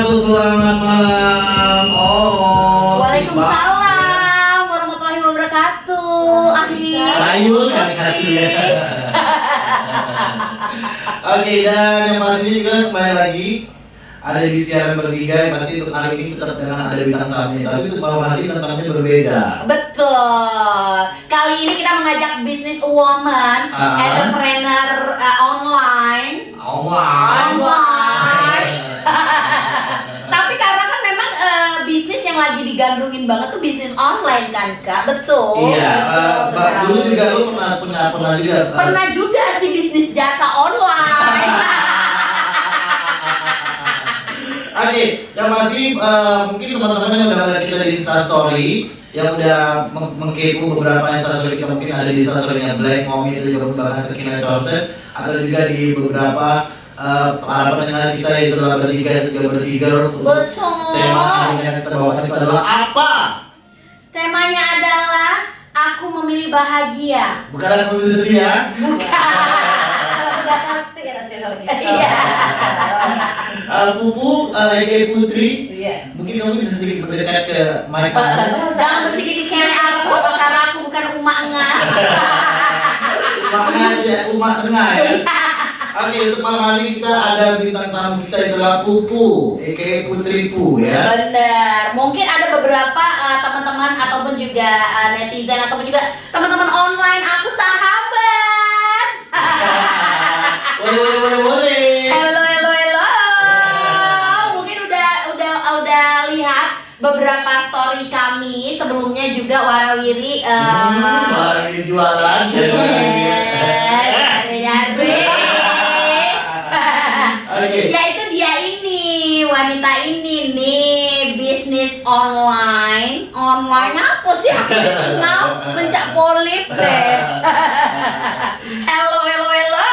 wabarakatuh. Selamat malam. Oh. Waalaikumsalam warahmatullahi wabarakatuh. Akhir. Sayur kali kaki ya. Oke, dan yang pasti juga kembali lagi ada di siaran bertiga yang pasti untuk hari ini tetap dengan ada bintang tamunya tapi untuk malam hari bintang tamunya berbeda Betul. Kali ini kita mengajak bisnis woman, Ah. entrepreneur uh, online. online Online. Tapi karena kan memang uh, bisnis yang lagi digandrungin banget tuh bisnis online kan kak, betul. iya eh, Mbak, dulu juga lu pernah pernah pernah juga eh, Pernah juga sih bisnis jasa online. Oke, yang pasti eh, mungkin teman-teman yang udah melihat kita di Insta Story yang udah meng- mengkepo beberapa Insta Story kita mungkin ada di Insta Story-nya Black Mommy itu juga bahkan kekinian Torsten atau juga di beberapa eh, para pendengar kita yang adalah bertiga dan juga bertiga Betul. tema yang kita bawakan itu adalah apa? Temanya adalah aku memilih bahagia. Bukan ada pemilik setia, Iya. Eh, Pupu, uh, Putri Yes. Mungkin kamu bisa sedikit berdekat ke Eh, kamu Jangan bersikit kere aku karena aku bukan umak enggak. Makanya umat tengah ya. Oke, untuk malam hari kita ada bintang tamu kita adalah Pupu, aka Putri Pu ya. Bener. Mungkin ada beberapa eh, teman-teman ataupun juga eh, netizen ataupun juga teman-teman online aku sahabat. Boleh, boleh, boleh, boleh. Halo, halo, halo. Mungkin udah udah udah lihat beberapa story kami sebelumnya juga warawiri. eh, Hmm, malah ini jualan. Nyari-nyari. Oke. Ya itu dia ini wanita ini nih bisnis online online apa sih aku disengau mencak polip deh. Hello hello hello.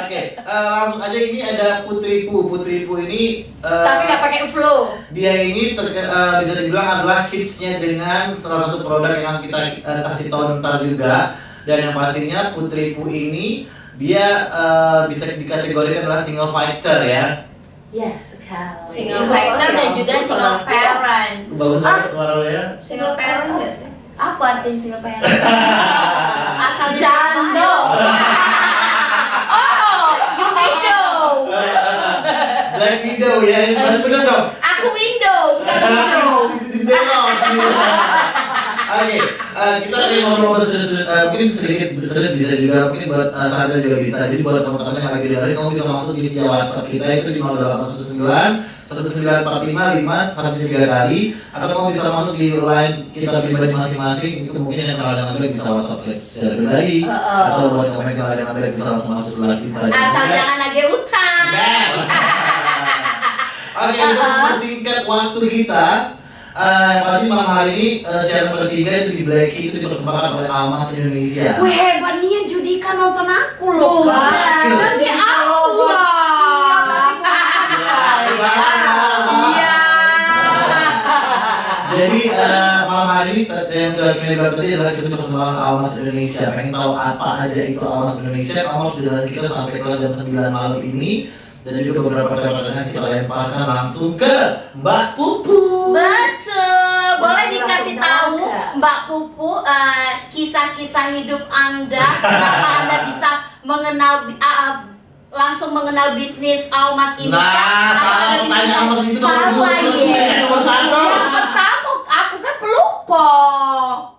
Oke, eh, langsung aja ini ada Putri Pu. Putri Pu ini eh, Tapi nggak pakai flow. dia ini eh, bisa dibilang adalah hitsnya dengan salah satu produk yang kita eh, kasih tahu ntar juga dan yang pastinya Putri Pu ini dia eh, bisa dikategorikan adalah single fighter ya Yes, sekali. Single factor dan juga single parent. bagus banget suara lo ya Single parent nggak sih? Apa artinya single parent? Asal Jando. Oh, you window. Black Widow ya ini benar benar dong Aku window, bukan window. itu jendela Oke, eh, kita lagi ngobrol serius, eh, mungkin sedikit serius bisa juga, mungkin buat uh, sadar juga bisa. Jadi buat teman-teman yang lagi dengerin, kamu bisa masuk di via WhatsApp kita itu di 0819 1945 5 satu tiga kali, atau kamu bisa masuk di line kita pribadi masing-masing. Itu mungkin yang kalau ada yang bisa WhatsApp secara pribadi, Uh-uh. atau buat komen kalau ada yang bisa langsung masuk ke Instagram. Asal jangan nagih utang. Oke, untuk mempersingkat waktu kita, eh, yang pasti malam hari ini eh, siaran bertiga itu di Blacky itu dipersembahkan oleh Almas Indonesia. Wih hebat nih yang judikan nonton aku loh. Oh. Nanti aku lah. Jadi eh, malam hari ini yang udah kita lihat tadi adalah kita dipersembahkan Almas Indonesia. Pengen tahu apa aja itu Almas Indonesia? Kamu harus dengerin kita sampai ke jam 9 malam ini. Dan juga beberapa pertanyaan kita lemparkan langsung ke Mbak Pupu. Betul. Mbak Pupu eh, kisah-kisah hidup Anda kenapa Anda bisa mengenal ah, langsung mengenal bisnis Almas ini Nah, kan? bisnis pertanyaan nomor itu nomor dua, nomor satu. Yang pertama aku kan pelupa.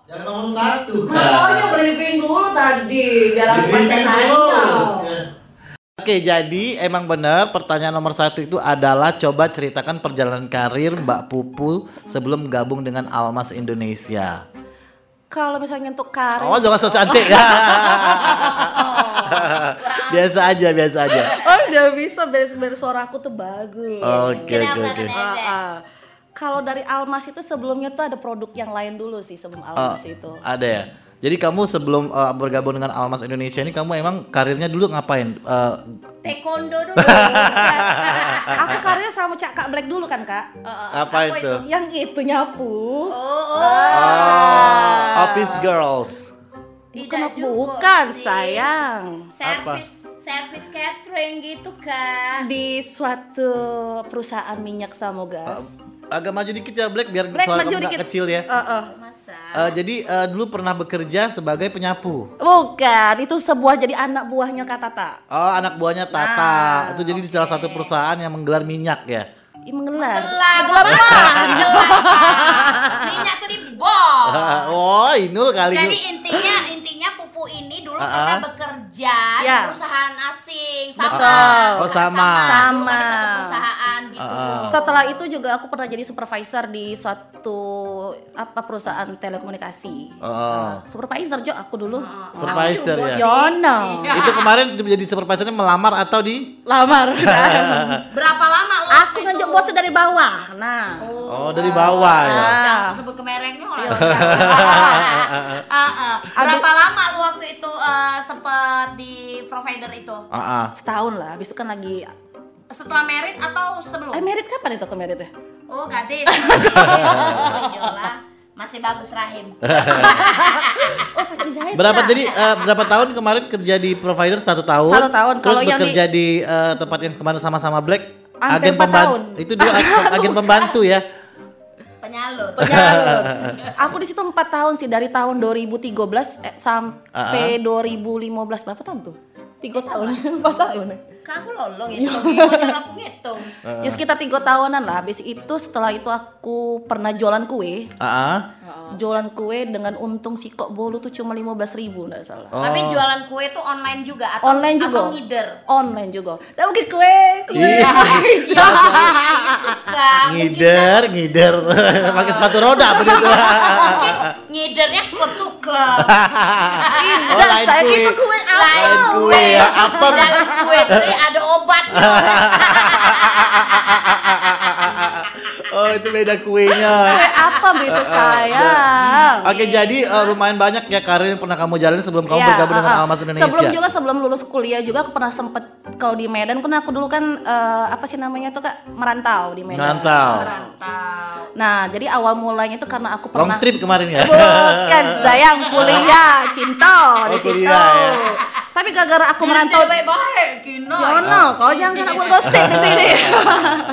Yang nomor satu. Makanya briefing dulu tadi biar aku baca terus. Oke, jadi emang benar pertanyaan nomor satu itu adalah coba ceritakan perjalanan karir Mbak Pupu sebelum gabung dengan Almas Indonesia. Kalau misalnya untuk karir, Oh, jangan so cantik ya. biasa aja, biasa aja. oh udah bisa beres-beres suara aku tuh bagus. Oke, oke, oke. Ah, ah. Kalau dari Almas itu sebelumnya tuh ada produk yang lain dulu sih sebelum Oh, Almas itu. ada ya. Jadi kamu sebelum uh, bergabung dengan Almas Indonesia ini kamu emang karirnya dulu ngapain? Uh, Taekwondo dulu. aku karirnya sama Cak Kak Black dulu kan kak. Eh, eh, Apa itu? Yang itu nyapu. Oh, oh. oh, office girls. Tidak Bukan, juga bukan sih. sayang. Servis, service catering gitu kan. Di suatu perusahaan minyak sama gas. Agak maju dikit ya Black biar Black, suara maju kamu dikit. kecil ya. Eh. Masa? Eh, jadi eh, dulu pernah bekerja sebagai penyapu. Bukan, itu sebuah jadi anak buahnya Kak Tata. Oh, anak buahnya Tata. Ah, itu jadi di salah satu perusahaan yang menggelar minyak ya. Menggelar. Gelar apa? Minyak tuh di bom. oh, Inul kali Jadi intinya intinya pupu ini dulu Ah, pernah ah. bekerja di Ya. perusahaan asing sama. Betul. Oh, sama. Dulu Sama. kan di satu perusahaan gitu. Ah, Setelah itu juga aku pernah jadi supervisor di suatu apa perusahaan telekomunikasi. Oh. Supervisor Jo aku dulu. Supervisor juga ya. Yono. itu kemarin jadi supervisornya melamar atau di Lamar. Berapa lama lo aku nunjuk bosnya dari bawah. Nah. Oh, dari bawah ya. Ah. Jangan sebut kemerengnya orang. Iya. Ah, ah. Berapa lama lu waktu itu eh, sempet di provider itu? Ah, ah. Setahun lah. Habis itu kan lagi Setelah merit atau sebelum? Eh merit kapan itu ke merit ya? Oh, gadis. oh, iyalah. Masih bagus rahim. Oh pas dijahit. Berapa jadi eh, berapa tahun kemarin kerja di provider satu tahun? Satu tahun. Terus Kalau yang bekerja di, eh, tempat yang kemarin sama-sama Black agen pembantu. Itu dua ag- agen pembantu ya. Penyalur. Penyalur. Aku di situ 4 tahun sih dari tahun 2013 eh, sampai 2015 berapa tahun tuh? Tiga tahun, empat tahun. Kan aku lolong itu, gimana aku ngitung. Ya sekitar tiga tahunan lah. Habis itu setelah itu aku pernah jualan kue. Ah, ah. Jualan kue dengan untung si kok bolu tuh cuma 15 ribu nggak salah. Oh. Tapi jualan kue tuh online juga atau Online juga. atau ngider? Online juga. Dan mungkin kue, kue. Iya. Ya, itu kan. Ngider, ngider. Pakai sepatu roda begitu. Mungkin ngidernya klub tuh klub. Oh, lain saya kue. itu kue? Lain kue ya, apa? Dalam kue itu ada obat. oh, itu beda kuenya. Kue apa begitu sayang? Oke, jadi eh, lumayan banyak ya karir yang pernah kamu jalani sebelum kamu Iya, bergabung dengan uh, uh. Almas Indonesia. Sebelum juga sebelum lulus kuliah juga aku pernah sempet kalau di Medan kan aku dulu kan eh, apa sih namanya tuh kak merantau di Medan. Merantau. Rantau. Nah jadi awal mulanya itu karena aku Long pernah trip kemarin ya. bukan sayang kuliah cinta di Oh, situ. kuliah, ya. Tapi gara-gara aku merantau. Baik-baik, Kino. Yono, kau jangan aku gosip di sini.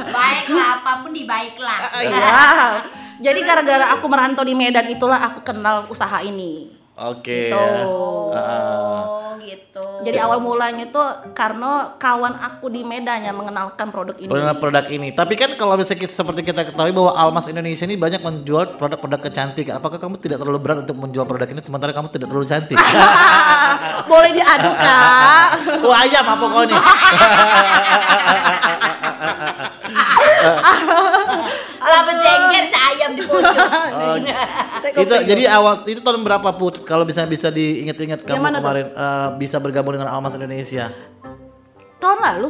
Baiklah, apa pun dibaiklah. Iya. Jadi gara-gara aku merantau di Medan itulah aku kenal usaha ini. Oke. Gitu. ya. Oh, gitu. Jadi awal mulanya itu karena kawan aku di Medan yang mengenalkan produk ini. Produk-produk ini. Tapi kan kalau misalnya kita, seperti kita ketahui bahwa Almas Indonesia ini banyak menjual produk-produk kecantikan. Apakah kamu tidak terlalu berat untuk menjual produk ini sementara kamu tidak terlalu cantik? Boleh diadu kak. Wah ayam apa kau nih? Lah bejengger cah ayam di pojok. itu jadi awal itu tahun berapa put? Kalau bisa bisa diingat-ingat kamu kemarin eh, bisa bergabung dengan Almas Indonesia. tahun lalu,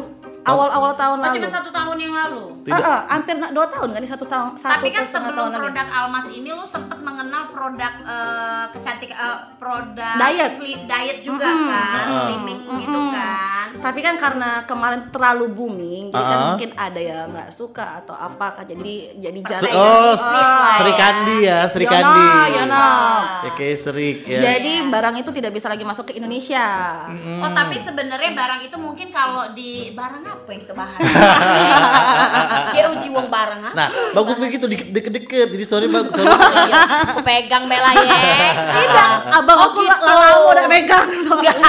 awal-awal tahun Oh, lalu. cuma satu tahun yang lalu. Tidak. Ah, ah, hampir nak dua tahun kan ini satu tahun. Satu Tapi kan sebelum ya. produk Almas ini lu sempet mengenal produk eh, kecantik eh, produk Diet. sli- diet juga Mm-mm. kan, Ah. slimming gitu kan. Tapi kan karena kemarin terlalu booming, jadi kan Ah. mungkin ada yang nggak suka atau apa kan jadi jadi jarang. oh, bisnis lah Sri ya. Kandi ya, Sri Yono, Kandi. Yono. Ya kayak Serik ya. Jadi barang itu tidak bisa lagi masuk ke Indonesia. Oh tapi sebenarnya barang itu mungkin kalau di barang apa yang kita bahas? Dia uji wong barang apa? Nah, bagus begitu deket- deket-deket. Jadi sorry bagus. Sorry. Iya, aku pegang Bella ya. Tidak, abang oh, aku gitu. lama udah megang. Enggak.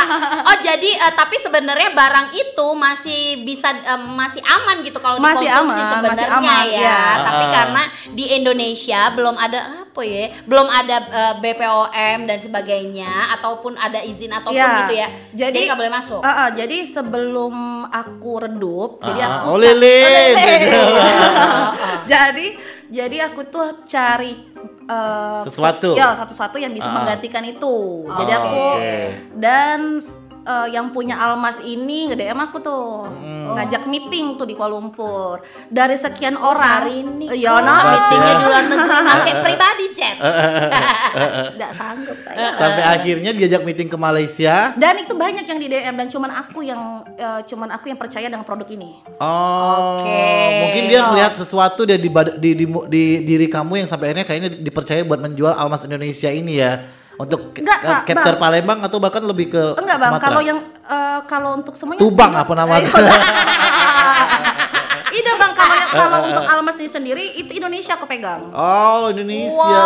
Oh jadi eh, tapi sebenarnya barang itu masih bisa eh, masih aman gitu kalau dikonsumsi sebenarnya masih aman, ya. ya. Tapi Ah. karena di Indonesia belum ada apa ya, belum ada eh, BPOM dan sebagainya ataupun ada izin ataupun Iya. gitu ya. Jadi nggak boleh masuk. Ah, ah, jadi sebelum aku redup, jadi Ah, aku oh, ca- lilin. Oh, lilin. jadi jadi aku tuh cari eh, Sesuatu. ya sesuatu yang bisa Ah. menggantikan itu. Jadi Oh, aku oke. dan eh, yang punya Almas ini nge-DM aku tuh Hmm. ngajak meeting tuh di Kuala Lumpur dari sekian orang Hari ini ya no meetingnya di luar negeri pakai pribadi chat. nggak sanggup saya Sampai akhirnya diajak meeting ke Malaysia. dan itu banyak yang di DM dan cuman aku yang eh, cuman aku yang percaya dengan produk ini Oh, Oke. mungkin dia melihat sesuatu dari di, bad- di, di, di diri kamu yang sampai akhirnya kayaknya dipercaya buat menjual Almas Indonesia ini ya. Untuk Enggak, ke- Kak, capture Bang. Palembang atau bahkan lebih ke Enggak bang, Sumatera? kalau yang eh, kalau untuk semuanya Tubang apa namanya? Ida bang, kalau yang kalau untuk Almas ini sendiri itu Indonesia aku pegang. Oh Indonesia. Wow,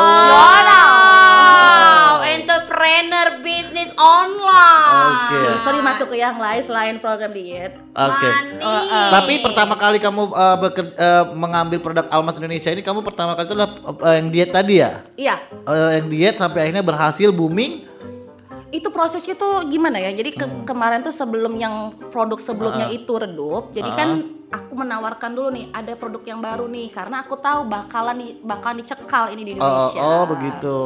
entrepreneur bisnis online. Oke. Sorry masuk ke yang lain selain program diet. Oke. Manis. Tapi pertama kali kamu uh, beker- uh, mengambil produk Almas Indonesia ini kamu pertama kali itu adalah uh, yang diet tadi ya? Iya, Uh, yang diet sampai akhirnya berhasil booming. Itu prosesnya tuh gimana ya? Jadi ke- Hmm. kemarin tuh sebelum yang produk sebelumnya Ah. itu redup, jadi kan aku menawarkan dulu nih ada produk yang baru nih karena aku tahu bakalan di, bakalan dicekal ini di Oh, Indonesia. oh begitu.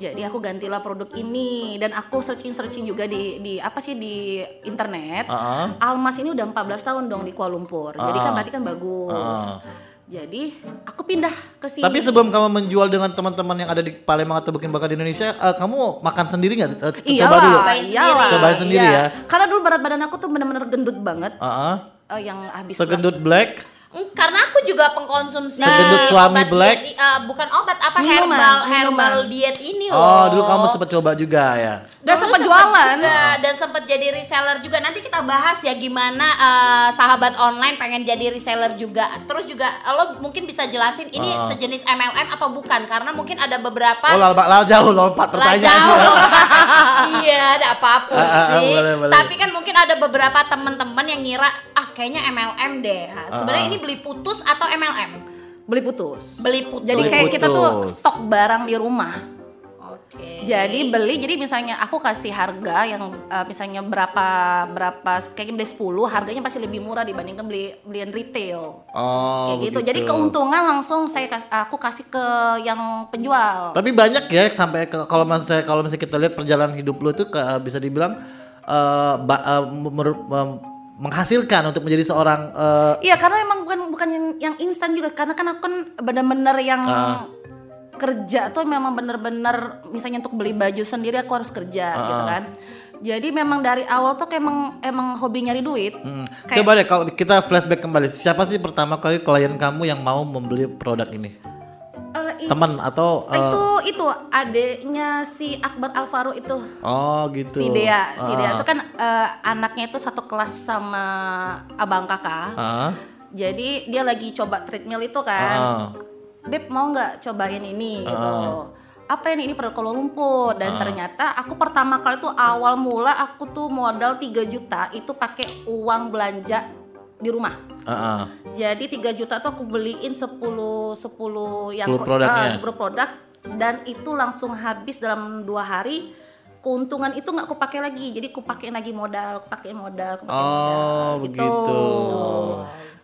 Jadi aku gantilah produk ini dan aku searching-searching juga di di apa sih di internet. Uh-uh. Almas ini udah 14 tahun dong di Kuala Lumpur. Jadi kan berarti kan bagus. Uh-uh. Jadi aku pindah ke sini. Tapi sebelum kamu menjual dengan teman-teman yang ada di Palembang atau bikin bakar di Indonesia, uh, kamu makan sendiri nggak? Uh, Iya coba dulu. Cobain sendiri. Cobain sendiri ya. Karena dulu berat badan aku tuh bener-bener gendut banget. Uh-uh. eh, yang habis Segendut black. Karena aku juga pengkonsumsi Segendut suami obat black. diet, eh, bukan obat apa Minuman, herbal minuman. herbal diet ini loh. Oh, dulu kamu sempat coba juga ya. Dan sempat sempet jualan. juga, dan sempat jadi reseller juga. Nanti kita bahas ya gimana eh, sahabat online pengen jadi reseller juga. Terus juga lo mungkin bisa jelasin ini Ah. sejenis MLM atau bukan? Karena mungkin ada beberapa Oh, lama, lama jauh lompat pertanyaan. jauh loh. iya, ada apa-apa Ah, ah, sih. boleh, boleh. Tapi kan mungkin ada beberapa teman-teman yang ngira ah kayaknya MLM deh. Nah, Ah, Sebenarnya ah. ini beli putus atau MLM? beli putus. Beli putus. Jadi Beli kayak kita tuh stok barang di rumah. Oke. Jadi beli jadi misalnya aku kasih harga yang eh, misalnya berapa berapa kayaknya beli 10 harganya pasti lebih murah dibandingkan beli belian retail. Oh, kayak gitu. begitu. Jadi keuntungan langsung saya aku kasih ke yang penjual. Tapi banyak ya sampai ke, kalau misalnya kalau misalnya kita lihat perjalanan hidup lu itu ke- bisa dibilang eh, ba- eh, mer- mem- menghasilkan untuk menjadi seorang eh, Iya karena emang bukan bukan yang, yang instan juga karena kan aku kan benar-benar yang Ah. kerja tuh memang benar-benar misalnya untuk beli baju sendiri aku harus kerja gitu Ah. kan. Jadi memang dari awal tuh emang emang hobi nyari duit. hmm. Kayak- Coba deh kalau kita flashback kembali, siapa sih pertama kali klien kamu yang mau membeli produk ini? Eh, Teman atau eh, itu itu adiknya si Akbar Alvaro itu oh gitu. si Dea si Dea Ah. itu kan eh, anaknya itu satu kelas sama abang kakak. Ah, Jadi dia lagi coba treadmill itu kan. ah. Beb mau nggak cobain ini gitu. Ah. Apa ini ini Kuala Lumpur dan ternyata aku pertama kali tuh awal mula aku tuh modal 3 juta itu pakai uang belanja di rumah. ah, ah. Jadi 3 juta tuh aku beliin 10 10 yang 10 produknya. ah, 10 produk dan itu langsung habis dalam dua hari. Keuntungan itu nggak aku pakai lagi, jadi aku pakai lagi modal, aku pakai modal, aku pakai Oh, modal. gitu. begitu.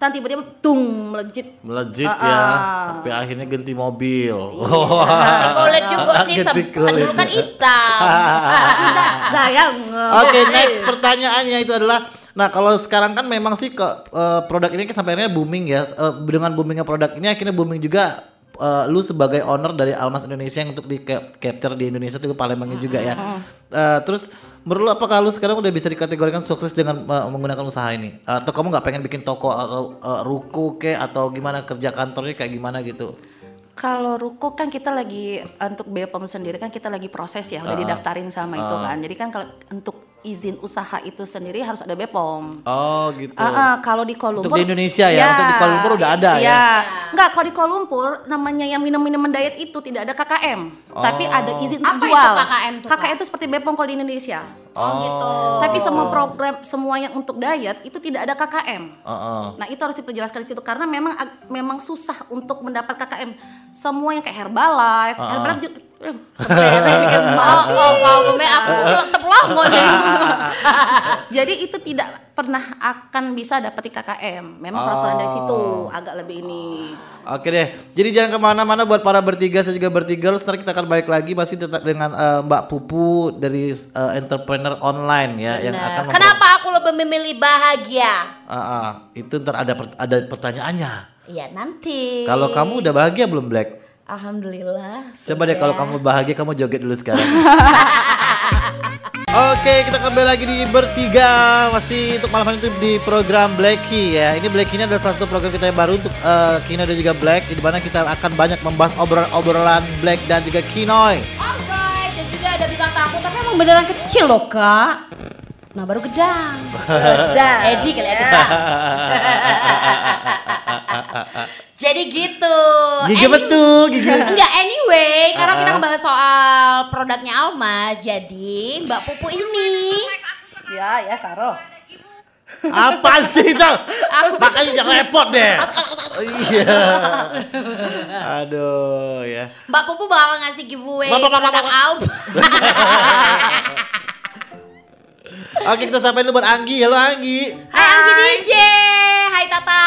Dan tiba-tiba tung melejit. Melejit Ah, ya, sampai akhirnya ganti mobil. Ganti kulit juga sih Ganti kulit. dulu kan hitam. Tidak sayang. Oke, next pertanyaannya itu adalah Nah, kalau sekarang kan memang sih ke eh, produk ini kan sampai akhirnya booming ya. Eh, dengan boomingnya produk ini akhirnya booming juga eh, lu sebagai owner dari Almas Indonesia yang untuk di cap- capture di Indonesia itu Palembangnya juga ya. Eh, terus menurut lu apakah lu sekarang udah bisa dikategorikan sukses dengan eh, menggunakan usaha ini? Atau kamu nggak pengen bikin toko atau eh, ruko ke atau gimana kerja kantornya kayak gimana gitu? Kalau ruko kan kita lagi untuk BPOM sendiri kan kita lagi proses ya, udah didaftarin sama itu kan. Jadi kan kalau untuk izin usaha itu sendiri harus ada BPOM. Oh, gitu. Ah, ah, kalau di Kuala Untuk Lumpur di Indonesia ya, untuk di Kuala Lumpur udah ada ya? Iya. Enggak, kalau di Kuala Lumpur namanya yang minum-minuman diet itu tidak ada KKM, tapi ada izin untuk Apa itu jual. KKM tuh? KKM itu seperti BPOM kalau di Indonesia. Oh gitu. Tapi semua program semua yang untuk diet itu tidak ada KKM. Heeh. Nah itu harus diperjelaskan di situ karena memang memang susah untuk mendapat KKM. Semua yang kayak Herbalife, Herbalife juga eh, Oh, oh, aku jadi. Jadi itu tidak pernah akan bisa dapat di KKM. Memang peraturan dari situ agak lebih ini. Oke deh, jadi jangan ke mana-mana buat para bertiga saya juga bertiga. Ntar kita akan balik lagi masih tetap dengan eh, Mbak Pupu dari eh, entrepreneur online ya yang akan Kenapa aku lebih memilih bahagia? Ah, ah, itu ntar ada per- ada pertanyaannya. Iya nanti. Kalau kamu udah bahagia belum Black? Alhamdulillah. Coba deh kalau kamu bahagia kamu joget dulu sekarang. Oke, kita kembali lagi di bertiga masih untuk malam hari itu di program Blacky ya. Ini Blacky ini adalah salah satu program kita yang baru untuk eh, Kino dan juga Black di mana kita akan banyak membahas obrolan-obrolan Black dan juga Kinoy. Alright, dan juga udah bilang takut, tapi emang beneran kecil loh kak. Nah baru gedang. Gedang. Edi kali ya gedang. Jadi gitu. Gigi Any- betul, gigi. Enggak anyway, karena kita Ah. ngebahas soal produknya Alma. Jadi Mbak Pupu ini Ya, ya Saro. Apa sih itu? Makanya jangan repot deh. Iya. Aduh ya. Mbak Pupu bakal ngasih giveaway Mbak, Mbak, Mbak, produk. Alma. Oke kita sampai dulu buat Anggi. Halo Anggi. Hai Anggi DJ, hai Tata,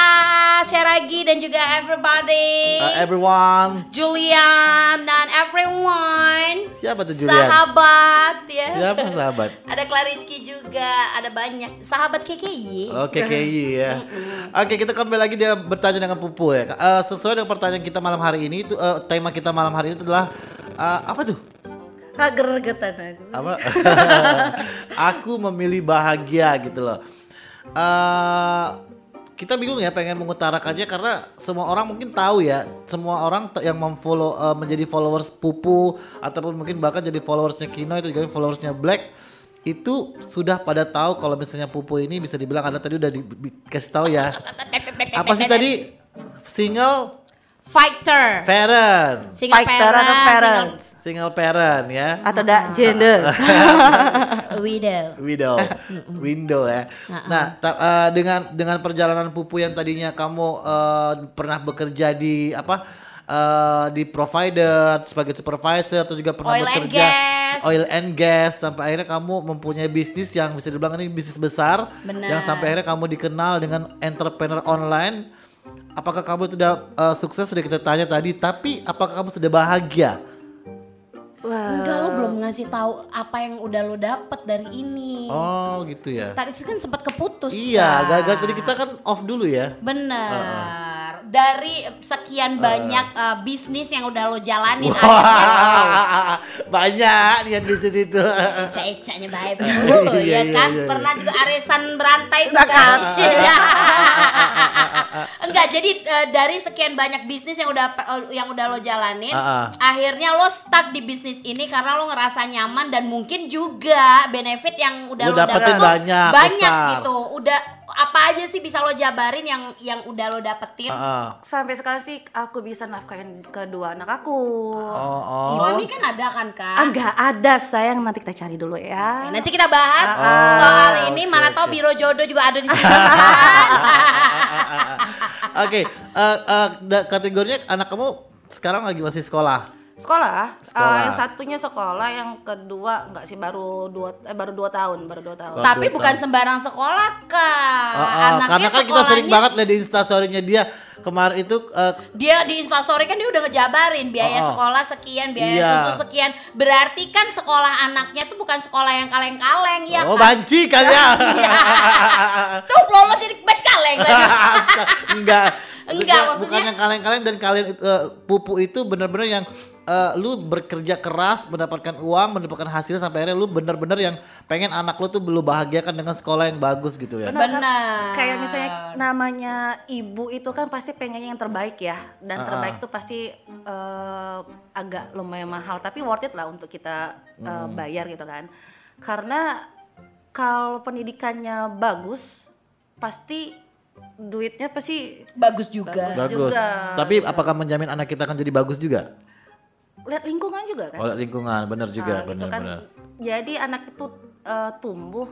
Sheragi dan juga everybody. Uh, everyone. Julian dan everyone. Siapa tuh Julian? Sahabat ya. Siapa sahabat? Ada Clariski juga, ada banyak sahabat KKI. Oke KI ya. Oke kita kembali lagi dia bertanya dengan Pupu ya. Eh, sesuai dengan pertanyaan kita malam hari ini itu eh, tema kita malam hari ini adalah eh, apa tuh? Kageregetan aku. Apa? Aku memilih bahagia gitu loh. Eh kita bingung ya pengen mengutarakannya karena semua orang mungkin tahu ya semua orang yang memfollow eh, menjadi followers Pupu ataupun mungkin bahkan jadi followersnya Kino itu juga followersnya Black itu sudah pada tahu kalau misalnya Pupu ini bisa dibilang ada tadi udah di- dikasih tahu ya apa sih tadi single Fighter. parent Single Fighter parent, atau parents? single parent ya Atau da gender. single widow. Widow, window ya. Nah, ta- eh, dengan dengan perjalanan pupu yang tadinya kamu eh, pernah bekerja di apa eh, di provider sebagai supervisor atau juga pernah Oil and bekerja gas. oil and gas sampai akhirnya kamu mempunyai bisnis yang bisa dibilang ini bisnis besar Benar. yang sampai akhirnya kamu dikenal dengan entrepreneur online. Apakah kamu sudah eh, sukses sudah kita tanya tadi, tapi apakah kamu sudah bahagia? Wah. Enggak lo belum ngasih tahu apa yang udah lo dapet dari ini. Oh, gitu ya. Tadi kan sempat keputus. Iya, gara-gara tadi kita kan off dulu ya. Bener. Dari sekian banyak uh, bisnis yang udah lo jalanin akhirnya Wah, banyak lihat bisnis itu. Eca-ecanya baik dulu Iya, ya iya, kan iya, iya. pernah juga arisan berantai tuh Nah, kan kan. Iya. enggak jadi eh, dari sekian banyak bisnis yang udah yang udah lo jalanin Ah, ah. akhirnya lo stuck di bisnis ini karena lo ngerasa nyaman dan mungkin juga benefit yang udah Lo lo, dapetin dapet banyak, banyak besar. gitu udah apa aja sih bisa lo jabarin yang yang udah lo dapetin Heeh. Sampai sekarang sih aku bisa nafkahin kedua anak aku. Oh, oh. suami kan ada kan kak Ah, nggak ada sayang nanti kita cari dulu ya. Nanti kita bahas Ah, soal ini oke, mana tahu oke. biro jodoh juga ada di sini kan. Oke, eh, eh, da- kategorinya anak kamu sekarang lagi masih sekolah. Sekolah, Sekolah. Eh, yang satunya sekolah, yang kedua nggak sih baru dua eh, baru dua tahun, baru dua tahun. Baru Tapi dua bukan tahun. sembarang sekolah kak. Oh, oh, Anaknya karena kan kita sering sekolahnya- banget lihat di instastorynya dia kemarin itu eh, Dia di instastory kan dia udah ngejabarin biaya Oh, oh. sekolah sekian, biaya Iya. susu sekian. Berarti kan sekolah anaknya tuh bukan sekolah yang kaleng-kaleng ya oh kan? banci kan ya. Tuh lolos jadi batch kaleng. Enggak. Enggak, Bukan- maksudnya- bukan yang kalian-kalian dan kalian itu, eh, pupu itu benar-benar yang eh, lu bekerja keras mendapatkan uang, mendapatkan hasil sampai akhirnya lu benar-benar yang pengen anak lu tuh lu bahagiakan dengan sekolah yang bagus gitu ya. Benar. Benar. Kayak misalnya namanya ibu itu kan pasti pengennya yang terbaik ya, dan Ah, terbaik itu pasti eh, agak lumayan mahal, tapi worth it lah untuk kita eh, Hmm. bayar gitu kan. Karena kalau pendidikannya bagus, pasti duitnya pasti bagus juga. Bagus. Bagus. juga. Tapi apakah menjamin anak kita akan jadi bagus juga? Lihat lingkungan juga kan. Oleh lingkungan, benar juga, Nah, gitu kan. benar-benar. Jadi anak itu eh, tumbuh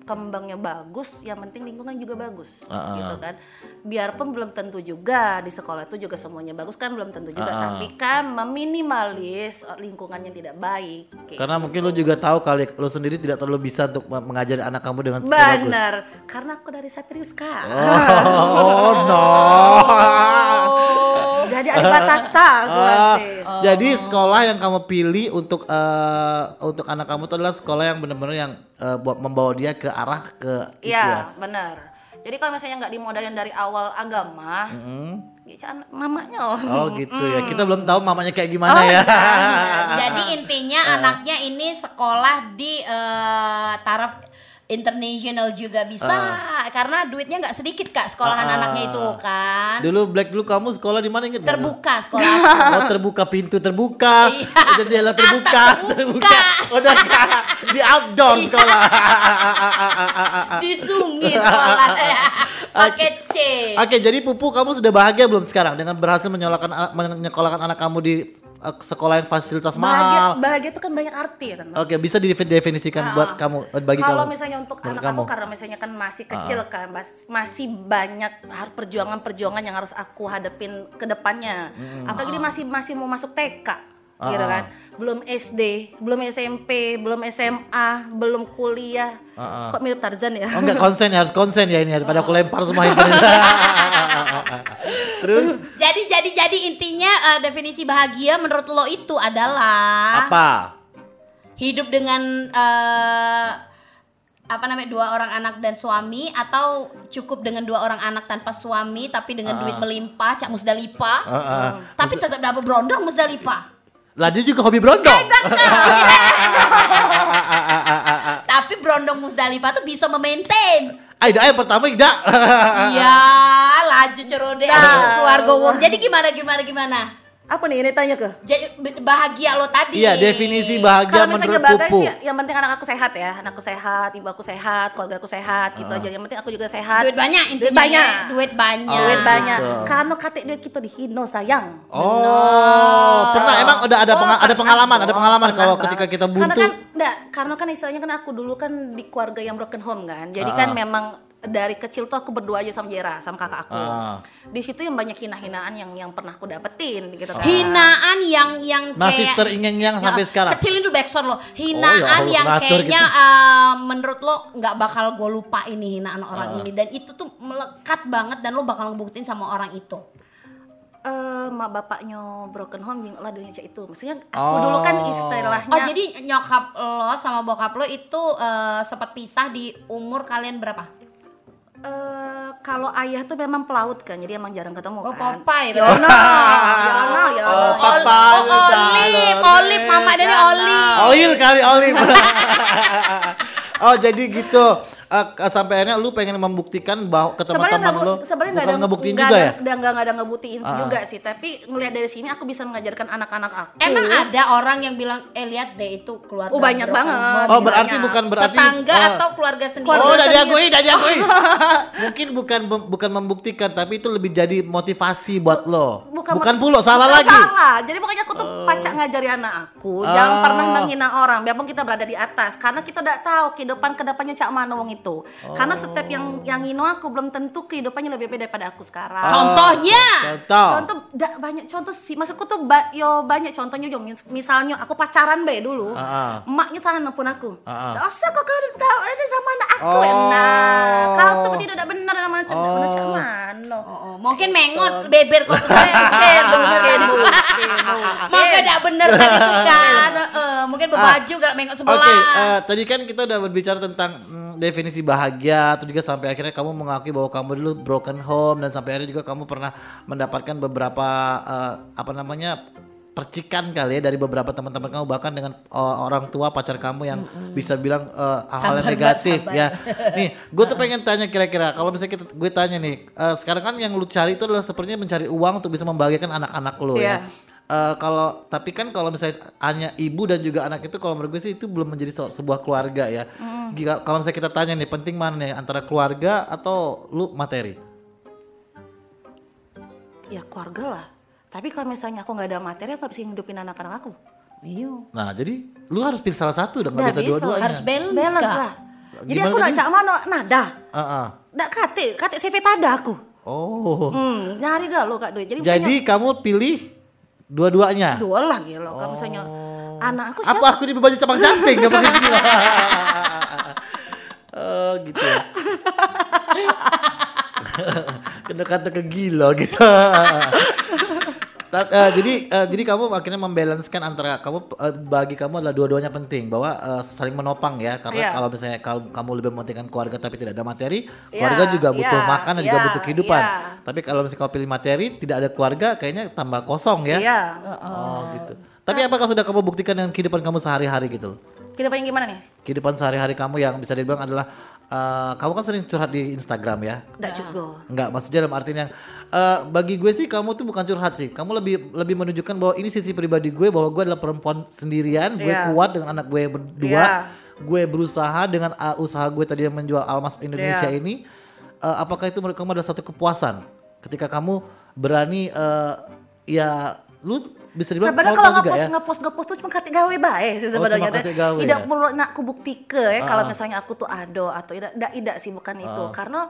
kembangnya bagus, yang penting lingkungan juga bagus, Ah, ah. gitu kan. Biarpun belum tentu juga di sekolah itu juga semuanya bagus kan belum tentu juga, Ah, ah. tapi kan meminimalis lingkungan yang tidak baik. kayak Karena gitu. mungkin lu juga tahu kali lu sendiri tidak terlalu bisa untuk me- mengajari anak kamu dengan secara bagus. benar, karena aku dari Sapirius kak. Oh, no. Jadi ada batasan. Jadi sekolah yang kamu pilih untuk eh, untuk anak kamu itu adalah sekolah yang benar-benar yang eh, buat membawa dia ke arah ke itu ya. Iya, benar. Jadi kalau misalnya nggak dimodalin dari awal agama, ya jangan mamanya loh. Oh gitu ya. Kita belum tahu mamanya kayak gimana ya. Jadi intinya anaknya ini sekolah di eh, taraf international juga bisa karena duitnya nggak sedikit kak sekolahan Ah. anaknya itu kan Dulu Black dulu kamu sekolah di mana inget terbuka sekolah aku. Oh terbuka pintu terbuka, Iya. jendela terbuka, Atap terbuka. buka. Udah Kak. di outdoor Iya. sekolah. di sungai sekolah pakai C Oke, jadi Pupu kamu sudah bahagia belum sekarang dengan berhasil menyekolahkan anak- menyekolahkan anak kamu di uh, sekolah yang fasilitas bahagia mahal? bahagia itu kan banyak arti kan Oke, bisa didefinisikan buat kamu eh, bagi kalau kamu. misalnya untuk anak kamu. aku karena misalnya kan masih kecil kan mas- masih banyak perjuangan-perjuangan yang harus aku hadapin ke depannya apalagi dia masih masih mau masuk TK gitu Ah. kan belum SD belum SMP belum SMA belum kuliah Ah, kok mirip Tarzan ya Oh enggak konsen ya, harus konsen ya ini daripada aku lempar semua handphone. Terus jadi jadi jadi intinya eh, definisi bahagia menurut lo itu adalah apa? hidup dengan eh, apa namanya dua orang anak dan suami atau cukup dengan dua orang anak tanpa suami tapi dengan duit melimpah cak musdalifah Ah, ah. tapi tetap dapat berondong musdalifah Lah dia juga hobi berondong. tapi berondong musdalifah tuh bisa memaintain. Ayo, yang pertama tidak. iya laju cerode keluarga wong. Jadi gimana gimana gimana apa nih ini tanya ke? Jadi bahagia lo tadi. Iya, definisi bahagia kalau misalnya menurut bahagia Pupu. sih yang penting anak aku sehat ya. Anakku sehat ibu aku sehat keluarga aku sehat gitu aja. Yang penting aku juga sehat. Duit banyak intinya. Duit banyak. Ya. duit banyak. Duit Oh, banyak. gitu. karena kate dia kita dihino sayang. Oh, pernah. Emang udah ada Oh, penga- ada pernah pengalaman, ada dong, pengalaman kalau ketika kita Karena buntu. kan, enggak, karena kan istilahnya kan aku dulu kan di keluarga yang broken home kan. Jadi kan Ah. memang dari kecil tuh aku berdua aja sama Jera, sama kakak aku. Ah. Di situ yang banyak hina-hinaan yang yang pernah aku dapetin gitu kan. hinaan yang yang Masih kayak teringyang-nyang sampai Ya, sekarang. Kecilin dulu backsound lo. Oh, Hinaan ya Allah, yang ngatur kayaknya gitu. eh, menurut lo nggak bakal gue lupa ini hinaan Ah. orang ini dan itu tuh melekat banget dan lo bakal ngebuktiin sama orang itu. Eh, mak bapaknya broken home jeung lah dunia itu. Maksudnya aku Oh. dulu kan istilahnya Oh jadi nyokap lo sama bokap lo itu eh, sempat pisah di umur kalian berapa? Eh, kalau ayah tuh memang pelaut kan, jadi emang jarang ketemu Oh kan. Popeye Ya no, ya no, ya Oh, no. Popeye Oh, Olive, calon Olive, mama dari. Olive. Oil kali Olive. oh, jadi gitu. Ke- sampai akhirnya lu pengen membuktikan bahwa ke sebenarnya teman-teman nggak lu sebenarnya nggak bukan ada ngebuktiin nggak juga ada- ya? nggak nggak nggak ada ngebuktiin Ah. juga sih tapi ngelihat dari sini aku bisa mengajarkan anak-anak aku Emang ada orang yang bilang eh lihat deh itu keluarga. Oh, banyak banget. Oh, berarti banyak. bukan berarti tetangga oh. atau keluarga sendiri. Oh, udah diakui, udah diakui. Mungkin bukan bukan membuktikan, tapi itu lebih jadi motivasi buat lo. Bukan, pula salah bukan lagi. salah jadi makanya aku tuh pacak ngajari anak aku jangan Oh. pernah menghina orang biarpun kita berada di atas karena kita tidak tahu kehidupan ke depannya cak mana wong itu karena Oh. setiap yang yang ngino aku belum tentu kehidupannya lebih beda daripada aku sekarang Contohnya. Contoh. contoh da- banyak contoh sih maksudku tuh ba- yo banyak contohnya yo mis- misalnya aku pacaran be dulu Ah, ah. emaknya tahan pun aku Ah, ah. dosa kok kau tahu ada sama anak aku Oh. enak kau tuh tidak benar sama macam Oh. macam mana Oh, oh, mungkin mengot beber kok tuh kayak tuh. Mungkin tidak bener tadi tuh kan. Eh, mungkin berbaju gak mengot Oke, sebelah. eh, tadi kan kita udah berbicara tentang mm, definisi bahagia, terus juga sampai akhirnya kamu mengakui bahwa kamu dulu broken home dan sampai akhirnya juga kamu pernah mendapatkan beberapa eh, apa namanya percikan kali ya dari beberapa teman-teman kamu bahkan dengan eh, orang tua pacar kamu yang bisa bilang eh, hal-hal Mbak, negatif sabar. ya. Nih, gue tuh pengen tanya kira-kira kalau misalnya kita gue tanya nih, eh, sekarang kan yang lu cari itu adalah sepertinya mencari uang untuk bisa membahagiakan anak-anak lu Iya. ya. Eh, kalau tapi kan kalau misalnya hanya ibu dan juga anak itu kalau menurut gue sih itu belum menjadi se- sebuah keluarga ya. Jika kalau misalnya kita tanya nih penting mana nih antara keluarga atau lu materi? ya keluarga lah tapi kalau misalnya aku nggak ada materi aku nggak bisa hidupin anak-anak aku Iya. Nah jadi lu harus pilih salah satu dong nggak Nggak bisa bisa, dua-duanya. Harus balance, balance lah jadi Gimana aku nak tadi? cak mana nada Ah, ah. ndak kate kate CV tada aku Oh. hmm, nyari gak lo kak Doi jadi, Jadi kamu pilih dua-duanya. dua lah gitu loh kalau misalnya anak aku siapa Apa aku di baju cabang camping gak pakai gila. oh gitu. ya. Kena kata ke gila gitu. Eh, jadi eh, jadi kamu akhirnya membalanskan antara kamu eh, bagi kamu adalah dua-duanya penting bahwa eh, saling menopang ya karena Iya. kalau misalnya kalau kamu lebih mementingkan keluarga tapi tidak ada materi Iya, keluarga juga butuh iya, makan dan juga iya, butuh kehidupan iya. tapi kalau misalnya kau pilih materi tidak ada keluarga kayaknya tambah kosong ya iya Oh gitu. Tapi apakah sudah kamu buktikan dengan kehidupan kamu sehari-hari gitu loh? Kehidupan yang gimana nih? kehidupan sehari-hari kamu yang bisa dibilang adalah eh, kamu kan sering curhat di Instagram ya Enggak juga. Enggak, maksudnya dalam artian yang eh, bagi gue sih kamu tuh bukan curhat sih. Kamu lebih lebih menunjukkan bahwa ini sisi pribadi gue bahwa gue adalah perempuan sendirian, gue Iya. kuat dengan anak gue berdua. Iya. Gue berusaha dengan uh, usaha gue tadi yang menjual almas Indonesia Iya. ini. Eh, apakah itu menurut kamu adalah satu kepuasan ketika kamu berani eh, ya lu bisa dibilang Sebenarnya kalau ngepost ya? ngepost ngepost tuh cuma kate gawe bae sih Oh, sebenarnya. gawe Tidak ya? perlu nak aku buktikan ya kalau Ah. misalnya aku tuh ado atau tidak tidak tidak sih bukan itu. Karena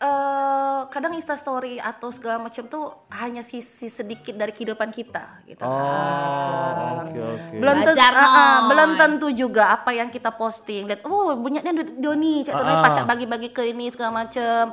eh kadang Insta story atau segala macam tuh hanya sisi sedikit dari kehidupan kita gitu. Oh, oke oke. belum tentu, ah, Noy. belum tentu juga apa yang kita posting lihat oh banyaknya duit Doni cak Ah. pacak bagi-bagi ke ini segala macam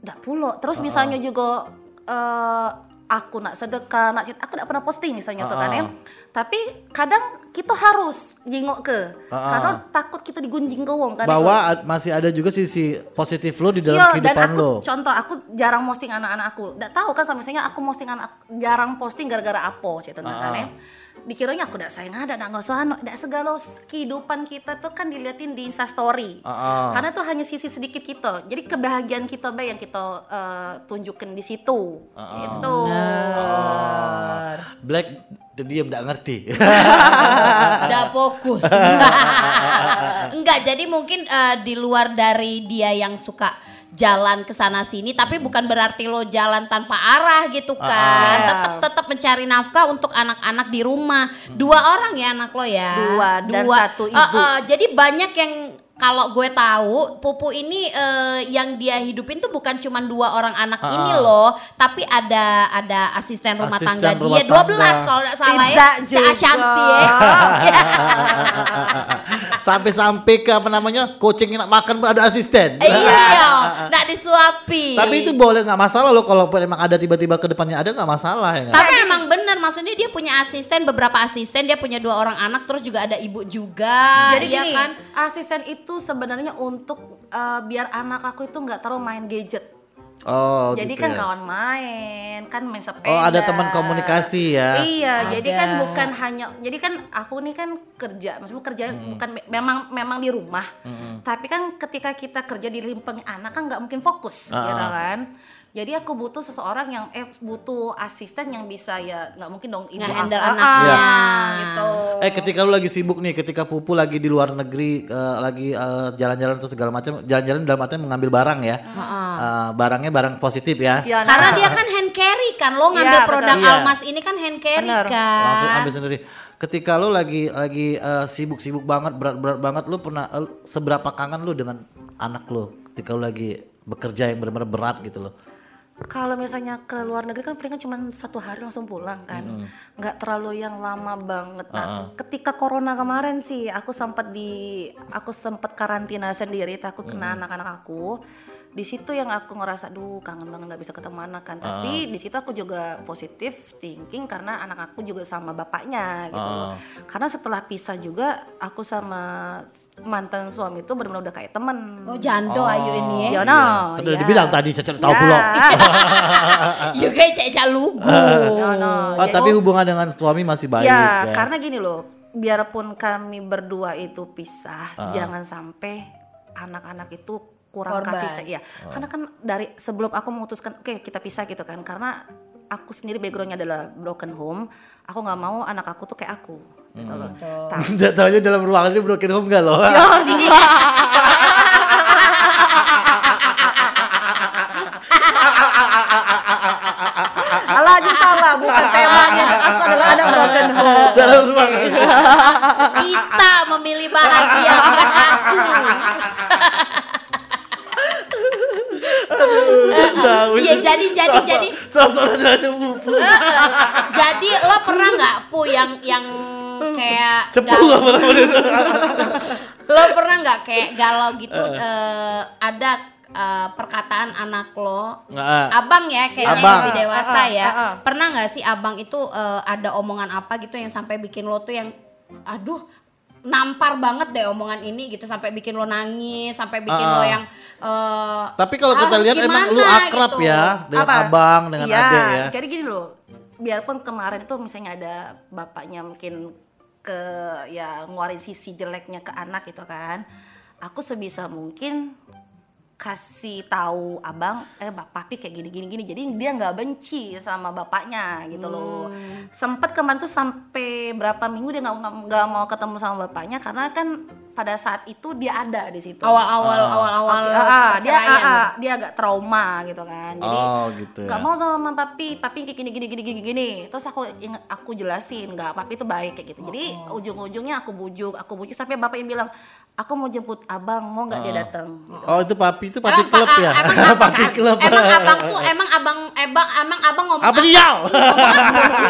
nggak pulo terus misalnya juga eh, aku nak sedekah nak aku tidak pernah posting misalnya tuh kan ya tapi kadang kita harus jengok ke Ah. karena takut kita digunjing ke wong kan Bahwa ad- masih ada juga sisi positif lo di dalam Iya, dan kehidupan aku lo. contoh aku jarang posting anak-anak aku. Nggak tahu kan kalau misalnya aku posting anak jarang posting gara-gara apa gitu nah, kan Ah. ya. Dikiranya aku nggak sayang ada, nggak usah, nggak segala kehidupan kita tuh kan diliatin di Insta Story. Ah, ah. Karena tuh hanya sisi sedikit kita. Jadi kebahagiaan kita bay yang kita eh, tunjukin di situ. Ah, Itu. Black diam tidak ngerti. Udah fokus. Enggak, jadi mungkin eh, di luar dari dia yang suka jalan ke sana sini tapi bukan berarti lo jalan tanpa arah gitu kan. Ah. Tetap tetap mencari nafkah untuk anak-anak di rumah. Dua orang ya anak lo ya. Dua, dan satu Eh, ibu. eh, jadi banyak yang kalau gue tahu Pupu ini eh, yang dia hidupin tuh bukan cuma dua orang anak Ah. ini loh, tapi ada ada asisten rumah Asisten tangga rumah dia 12 tangga. kalau tidak salah ya. Tidak Cak juga. Ashanti ya. Sampai-sampai ke apa namanya coaching nak makan pun ada asisten. iya, nggak disuapi. Tapi itu boleh nggak masalah loh kalau memang ada tiba-tiba ke depannya ada nggak masalah ya. nggak? Tapi emang bener, maksudnya dia punya asisten, beberapa asisten, dia punya dua orang anak, terus juga ada ibu juga. Jadi iya gini, kan? asisten itu sebenarnya untuk eh, biar anak aku itu nggak terlalu main gadget. Oh, jadi gitu kan ya. kawan main, kan main sepeda. Oh, ada teman komunikasi ya. Iya, jadi kan Ada. bukan hanya jadi kan aku nih kan kerja, maksudnya kerja Hmm. bukan me- memang memang di rumah. Tapi kan ketika kita kerja di lingkungan anak kan nggak mungkin fokus, Ah, gitu ah. kan. Jadi aku butuh seseorang yang eh butuh asisten yang bisa ya nggak mungkin dong ibu aku. anaknya. Ah, gitu. Eh ketika lu lagi sibuk nih, ketika Pupu lagi di luar negeri, eh, lagi eh, jalan-jalan atau segala macam, jalan-jalan dalam artian mengambil barang ya, Eh, barangnya barang positif ya, Ya, nah, Karena dia kan hand carry kan, lo ngambil Iya, produk betul. Iya. Almas ini kan hand carry Bener. kan. langsung ambil sendiri. Ketika lu lagi lagi eh, sibuk-sibuk banget, berat-berat banget, lu pernah eh, seberapa kangen lu dengan anak lu ketika lu lagi bekerja yang benar-benar berat gitu loh. Kalau misalnya ke luar negeri kan paling kan cuma satu hari langsung pulang kan, nggak terlalu yang lama banget. Nah, ketika corona kemarin sih aku sempat di, aku sempat karantina sendiri, takut kena anak-anak aku. Di situ yang aku ngerasa, duh kangen banget nggak bisa ketemu anak kan. Tapi di situ aku juga positif thinking karena anak aku juga sama bapaknya gitu loh. Karena setelah pisah juga aku sama mantan suami itu benar-benar udah kayak temen. Oh jando ayu ini ya. Ya, no, Tadi udah ya. dibilang tadi cacat tahu pula. Ya kayak cecak lugu. No, no. Oh, Jadi- tapi hubungan dengan suami masih baik ya, ya. karena gini loh, biarpun kami berdua itu pisah, jangan sampai anak-anak itu kurang Korban. kasih sayang. Iya, karena kan dari sebelum aku memutuskan, oke kita pisah gitu kan, karena aku sendiri backgroundnya adalah broken home, aku nggak mau anak aku tuh kayak aku, gitu loh. Tapi Jatuhnya dalam ruangannya broken home gak loh? Alah aja salah, bukan temanya. Aku adalah anak broken home. dalam ruangan. Kita memilih bahagia bukan aku. Iya jadi jadi jadi. jadi lo pernah nggak pu yang yang kayak Cepu pernah lo pernah nggak kayak galau gitu eh, ada eh, perkataan anak lo? Abang ya kayaknya Abang. yang lebih dewasa ya. ah, ah. pernah nggak sih abang itu eh, ada omongan apa gitu yang sampai bikin lo tuh yang aduh nampar banget deh omongan ini gitu sampai bikin lo nangis sampai bikin Ah, lo ah. yang eh, Tapi kalau kita harus lihat emang lu gimana akrab gitu. ya dengan Apa? abang, dengan Iya, adek ya. Jadi gini loh, biarpun kemarin itu misalnya ada bapaknya mungkin ke ya ngeluarin sisi jeleknya ke anak gitu kan aku sebisa mungkin kasih tahu abang eh bap papi kayak gini gini gini. Jadi dia nggak benci sama bapaknya gitu loh. Sempet kemarin tuh sampai berapa minggu dia nggak nggak- nggak mau ketemu sama bapaknya karena kan pada saat itu dia ada di situ. Awal-awal awal-awal Oke, ah, ah, dia ah, ah, dia agak trauma gitu kan. Jadi Oh, gitu ya. nggak mau sama papi papi kayak gini gini gini gini gini. Terus aku aku jelasin nggak papi itu baik kayak gitu. Jadi Oh. ujung-ujungnya aku bujuk aku bujuk sampai bapak yang bilang aku mau jemput abang mau nggak dia datang gitu. Oh, itu papi itu papi Emang, klub ya. Emang, abang, papi klub. emang abang tuh emang abang emang emang abang ngomong Apa dia?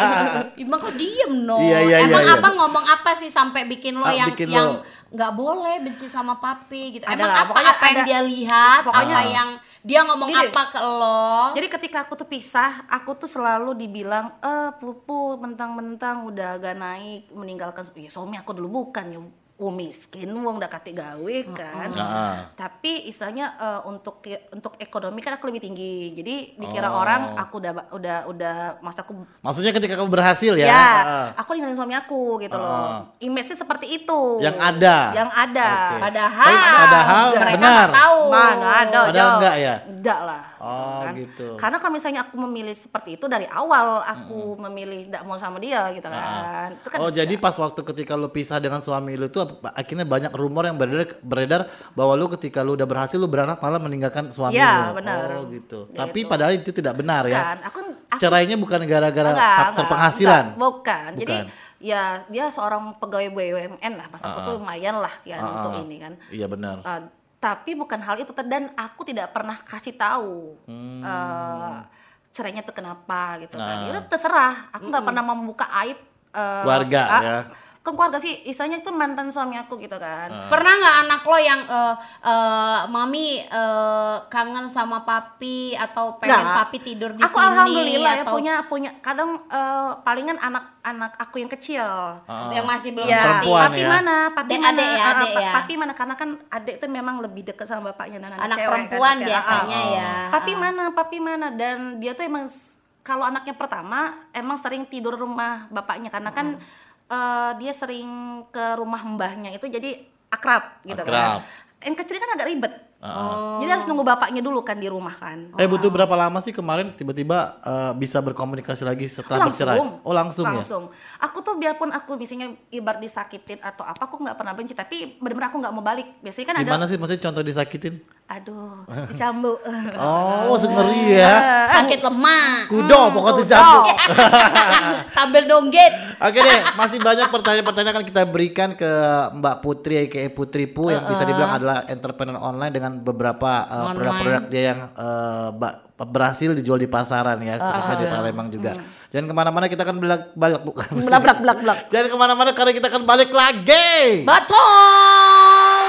Emang kok diem no? Iya, iya, Emang iya, iya. abang ngomong apa sih sampai bikin lo Ah, yang bikin yang nggak boleh benci sama papi gitu. Ada Emang lah, apa pokoknya apa yang ada- dia lihat, pokoknya- apa yang dia ngomong Gini. apa ke lo? Jadi ketika aku tuh pisah, aku tuh selalu dibilang, eh pupu mentang-mentang udah agak naik meninggalkan ya suami aku dulu bukan ya oh miskin wong udah kate gawe kan Nah, tapi istilahnya eh, untuk untuk ekonomi kan aku lebih tinggi jadi dikira Oh. orang aku udah udah udah mas aku maksudnya ketika kamu berhasil ya? ya, Ah. aku ninggalin suami aku gitu Ah. loh image-nya seperti itu Yang ada. yang ada Oke. Padahal, Padahal mereka benar. tahu. Mana ada, Padahal Jo. enggak ya? Enggak lah. Oh, kan. gitu. Karena kalau misalnya aku memilih seperti itu dari awal aku memilih tidak mau sama dia gitu kan. Itu kan Oh jadi pas waktu ketika lu pisah dengan suami lu itu ap- akhirnya banyak rumor yang beredar, beredar bahwa lu ketika lu udah berhasil lu beranak malah meninggalkan suami Iya, lu. benar. Oh gitu. Ya, Tapi itu. padahal itu tidak benar ya. kan. Aku, aku Cerainya bukan gara-gara faktor enggak, penghasilan. enggak, bukan. Jadi Bukan. ya dia seorang pegawai BUMN lah. Pas aku tuh lumayan lah ya Ah, untuk ah. ini kan. Iya benar. Uh, tapi bukan hal itu dan aku tidak pernah kasih tahu Hmm. uh, cerainya tuh kenapa gitu kan. Nah. Ya udah terserah. Aku nggak pernah membuka aib uh, Keluarga, ah, ya. Kan keluarga sih, istilahnya itu mantan suami aku gitu kan. Pernah nggak anak lo yang eh, eh, mami eh, kangen sama papi atau pengen Nggak. papi tidur di aku sini alhamdulillah ya atau punya punya kadang uh, palingan anak-anak aku yang kecil. yang masih belum Ya, ngerti. Perempuan papi ya. mana? Papi Adek- mana? adek ya, Ah, adek ya. Papi mana? Karena kan adek itu memang lebih dekat sama bapaknya dan anak, Anak cewek kan, perempuan kayak, biasanya ah. ya. Papi mana? Papi mana? Dan dia tuh emang kalau anaknya pertama emang sering tidur rumah bapaknya karena kan eh, dia sering ke rumah mbahnya itu jadi akrab gitu Akrab. kan. Yang kecil kan agak ribet. Ah. Jadi harus nunggu bapaknya dulu kan di rumah kan. Eh butuh berapa lama sih kemarin tiba-tiba eh, bisa berkomunikasi lagi setelah bercerai? Oh langsung, ya? langsung. Aku tuh biarpun aku misalnya ibarat disakitin atau apa, aku nggak pernah benci. Tapi benar-benar aku nggak mau balik. Biasanya kan ada, Gimana sih maksudnya contoh disakitin? aduh, dicambuk. Oh ngeri ya. sakit lemah Kudo pokoknya kudo. dicambuk. sambil dongget Oke deh, masih banyak pertanyaan-pertanyaan akan kita berikan ke Mbak Putri aka Putri Pu yang bisa dibilang adalah entrepreneur online dengan beberapa uh, produk-produk dia yang uh, berhasil dijual di pasaran ya, khususnya di Palembang juga. Jangan ke mana-mana kita akan balik balik bukan. Blak blak blak blak. Jangan ke mana-mana karena kita akan balik lagi. betul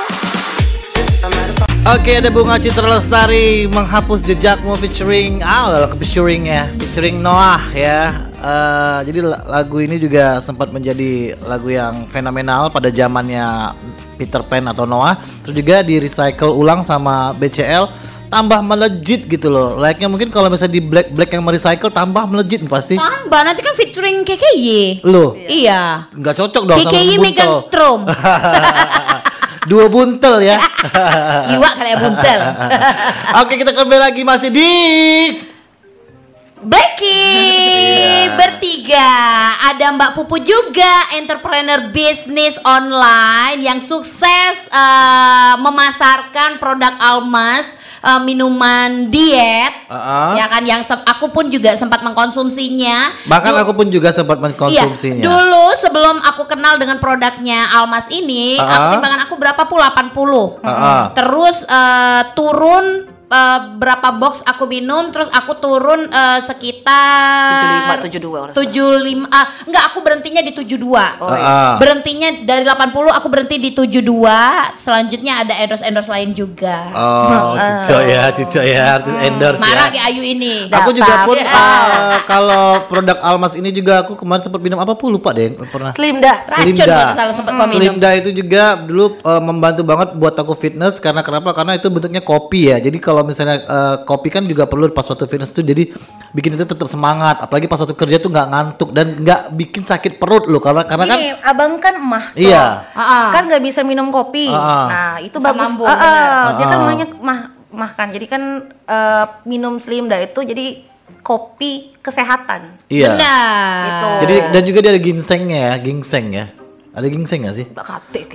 Oke ada Bunga Citra Lestari menghapus jejakmu featuring ah featuring ya featuring Noah ya Eh, jadi la- lagu ini juga sempat menjadi lagu yang fenomenal pada zamannya Peter Pan atau Noah. Terus juga di recycle ulang sama BCL tambah melejit gitu loh. Layaknya mungkin kalau misalnya di Black Black yang merecycle tambah melejit pasti. Tambah nanti kan featuring KKY lo iya. Nggak cocok dong sama KKY Megan Strom. Dua buntel ya. Iwak kali ya buntel. Oke kita kembali lagi masih di Becky Iya. bertiga ada Mbak Pupu juga entrepreneur bisnis online yang sukses eh, memasarkan produk Almas eh, minuman diet Uh-uh. ya kan yang aku pun juga sempat mengkonsumsinya Bahkan Du- aku pun juga sempat mengkonsumsinya. Iya, dulu sebelum aku kenal dengan produknya Almas ini, Ah. aku timbangan aku berapa puluh? 80. Ah. Terus eh, turun eh, berapa box aku minum, terus aku turun eh, sekitar 75, 72 orang. 75 ah enggak aku berhentinya di 72. Oh, iya. Ah. Berhentinya dari 80 aku berhenti di 72. Selanjutnya ada endorse-endorse lain juga. Oh, cico ya, cico ya, artis endorse Marah ya. kayak Ayu ini. Aku juga pun uh, kalau produk Almas ini juga aku kemarin sempat minum apa pun lupa deh pernah. Slim dah. Racun kalau salah sempat kau minum. Slimda itu juga dulu uh, membantu banget buat aku fitness karena kenapa? Karena itu bentuknya kopi ya. Jadi kalau kalau misalnya eh, kopi kan juga perlu pas waktu fitness tuh jadi bikin itu tetap semangat. Apalagi pas waktu kerja tuh nggak ngantuk dan nggak bikin sakit perut loh karena karena kan Gini, abang kan mah tuh. Iya. Ah-ah. kan nggak bisa minum kopi. Ah-ah. Nah itu Asam bagus. Ah, ah. bener. Dia kan namanya mah mah kan. Jadi kan eh, minum slim dah itu jadi kopi kesehatan. Iya. Benar. Gitu. Jadi dan juga dia ada ginsengnya ya, ginseng ya. Ada ginseng nggak sih?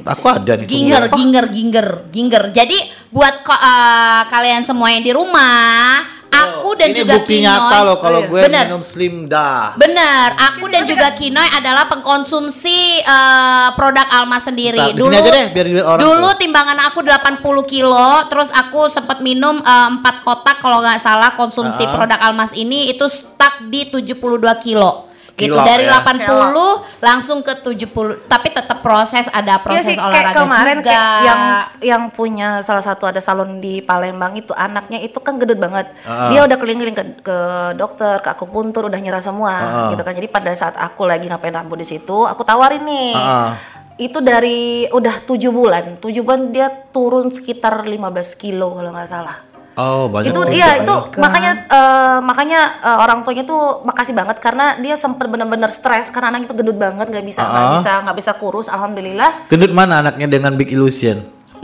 Aku ada nih. Ginger, ginger, ginger, ginger. Jadi buat ko- eh, kalian semua yang di rumah, aku dan Ini juga bukti Kinoy. nyata loh kalau gue Bener. minum slim dah. Bener, aku dan juga Kinoy adalah pengkonsumsi eh, produk Alma sendiri. Bentar, dulu aja deh, biar dilihat orang dulu tuh. timbangan aku 80 kilo, terus aku sempat minum eh, 4 kotak kalau nggak salah konsumsi Ah. produk Almas ini itu stuck di 72 kilo. Gitu Kilo, dari ya. 80 langsung ke 70, tapi tetap proses ada Iya proses sih, kayak olahraga kemarin juga. kayak yang yang punya salah satu ada salon di Palembang itu anaknya itu kan gendut banget. Ah. Dia udah keliling-keliling ke, ke dokter, ke akupuntur, udah nyerah semua Ah. gitu kan. Jadi pada saat aku lagi ngapain rambut di situ, aku tawarin nih. Ah. Itu dari udah tujuh bulan, tujuh bulan dia turun sekitar 15 kilo kalau nggak salah. Oh, banyak. itu banget. iya itu makanya eh, makanya eh, orang tuanya tuh makasih banget karena dia sempet bener-bener stres karena anaknya itu gendut banget nggak bisa nggak Ah. bisa nggak bisa kurus alhamdulillah Gendut mana anaknya dengan Big Illusion?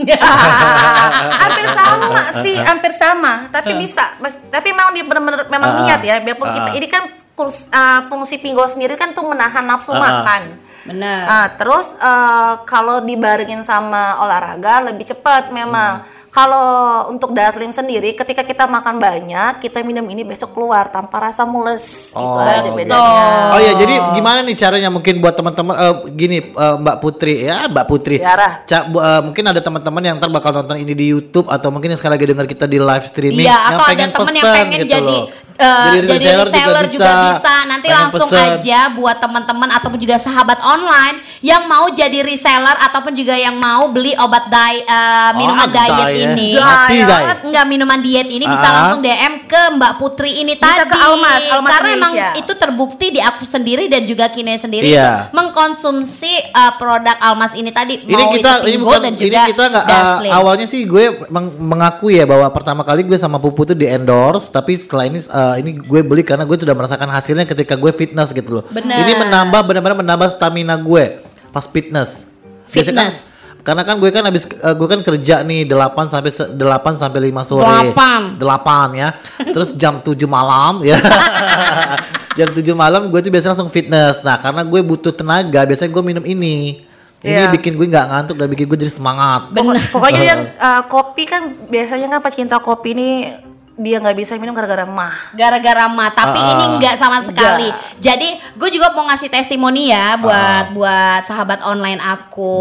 hampir sama sih hampir sama tapi bisa Mas- tapi memang dia benar-benar memang Ah. niat ya biarpun Ah. kita ini kan kurs- ah, fungsi pinggul sendiri kan tuh menahan nafsu Ah. makan Benar. Ah, terus eh, kalau dibarengin sama olahraga lebih cepat memang Hmm. Kalau untuk daslim sendiri ketika kita makan banyak kita minum ini besok keluar tanpa rasa mules itu Oh, aja gitu. bedanya Oh iya, jadi gimana nih caranya mungkin buat teman-teman eh, gini eh, Mbak Putri ya, Mbak Putri. Tiara. Ca- bu- eh, mungkin ada teman-teman yang ntar bakal nonton ini di YouTube atau mungkin yang sekarang lagi dengar kita di live streaming Iya, yang atau ada pengen temen yang pesen pengen gitu jadi loh. Eh, jadi reseller juga, bisa. Nanti pengen langsung pesen. aja buat teman-teman ataupun juga sahabat online yang mau jadi reseller ataupun juga yang mau beli obat diet eh, minuman Oh, diet diet. ini. Mati Diet. diet. Enggak minuman diet ini bisa Ah. langsung DM ke Mbak Putri ini Bisa tadi. ke Almas, Almas Karena emang Indonesia. itu terbukti di aku sendiri dan juga Kine sendiri Iya. mengkonsumsi eh, produk Almas ini tadi Ini mau kita itu ini bukan dan ini juga kita nggak uh, awalnya sih gue meng- mengaku ya bahwa pertama kali gue sama Pupu tuh di endorse tapi setelah ini uh, ini gue beli karena gue sudah merasakan hasilnya ketika gue fitness gitu loh. Bener. Ini menambah benar-benar menambah stamina gue pas fitness. Biasanya Fitness. Kan, karena kan gue kan habis uh, gue kan kerja nih 8 sampai se- 8 sampai 5 sore. Delapan. 8 ya. Terus jam 7 malam ya. jam 7 malam gue tuh biasanya langsung fitness. Nah, karena gue butuh tenaga, biasanya gue minum ini. Ini Iya. bikin gue nggak ngantuk dan bikin gue jadi semangat. Pokok- pokoknya yang uh, kopi kan biasanya kan pecinta kopi ini dia nggak bisa minum gara-gara mah gara-gara mah tapi Ah, ini ah. enggak sama sekali Enggak. jadi gue juga mau ngasih testimoni ya buat Ah. buat sahabat online aku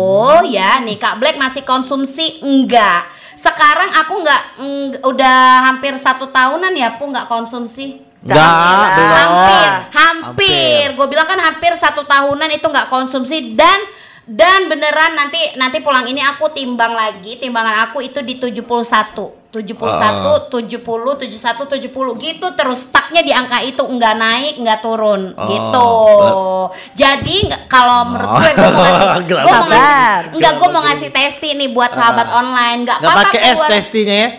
ya nih kak Black masih konsumsi enggak sekarang aku enggak eng- udah hampir satu tahunan ya pu nggak konsumsi Enggak, belum. hampir hampir gue bilang kan hampir satu tahunan itu nggak konsumsi dan dan beneran nanti nanti pulang ini aku timbang lagi timbangan aku itu di 71 71 Ah. 70 71 70 gitu terus stucknya di angka itu nggak naik nggak turun Oh, gitu. jadi kalau menurut gue gue mau ngasih gue mau ngasih enggak gue mau ngasih testi nih buat sahabat online. Nggak apa-apa pakai keluar testinya ya?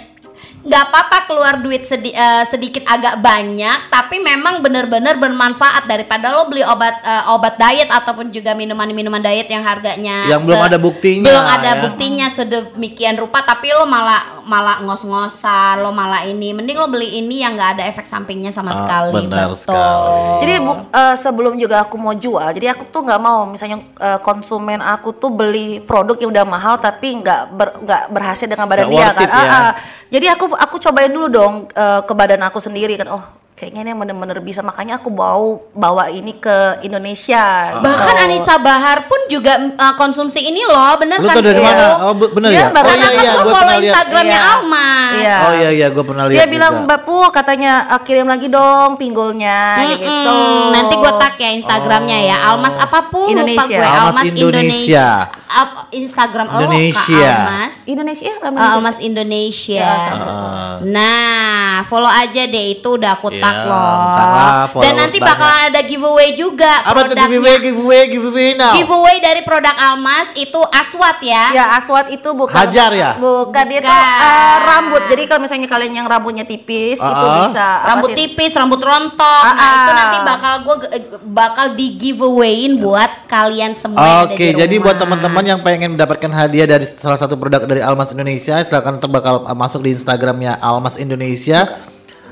Nggak apa-apa keluar duit sedi- eh, sedikit agak banyak tapi memang benar-benar bermanfaat daripada lo beli obat eh, obat diet ataupun juga minuman-minuman diet yang harganya Yang belum ada buktinya, belum ada ya. buktinya sedemikian rupa tapi lo malah malah ngos-ngosan lo malah ini mending lo beli ini yang nggak ada efek sampingnya sama Ah, sekali benar betul sekali. Jadi bu- eh, sebelum juga aku mau jual, jadi aku tuh nggak mau misalnya eh, konsumen aku tuh beli produk yang udah mahal tapi nggak ber- nggak berhasil dengan badan Nggak dia kan. it ya. Ah, ah. Jadi aku aku cobain dulu dong eh, ke badan aku sendiri kan. Oh kayaknya ini yang bener-bener bisa makanya aku bawa bawa ini ke Indonesia. gitu. bahkan Anissa Bahar pun juga eh, konsumsi ini loh bener Lu kan dari mana? Oh, be- bener Dia ya? baru- Oh iya iya, gue follow pernah lihat. Instagramnya Iya. Almas Iya. Oh iya iya, gue pernah lihat. Dia bilang juga. Mbak Pu katanya "Ah, kirim lagi dong pinggulnya Mm-mm. gitu. Nanti gue tag ya Instagramnya ya. Almas apa pun lupa Indonesia. gue. Almas Almas, Indonesia. Indonesia. up Instagram Indonesia. Almas. Indonesia ya, Uh, Almas Indonesia. Ah. Nah, follow aja deh itu udah aku Ya, tag loh. lah, Dan nanti banyak. bakalan ada giveaway juga. Apa tuh giveaway giveaway giveaway now? Giveaway dari produk Almas itu Aswat ya. Ya aswat itu bukan Hajar ya? Bukan dia tuh Bukan. eh, rambut. Jadi kalau misalnya kalian yang rambutnya tipis itu Ah. bisa Rambut tipis, rambut rontok. Nah, Ah, itu nanti bakal gue bakal di giveawayin buat kalian semua Oke, di jadi rumah. buat teman-teman yang pengen mendapatkan hadiah dari salah satu produk dari Almas Indonesia, silakan ntar bakal uh, masuk di Instagramnya Almas Indonesia.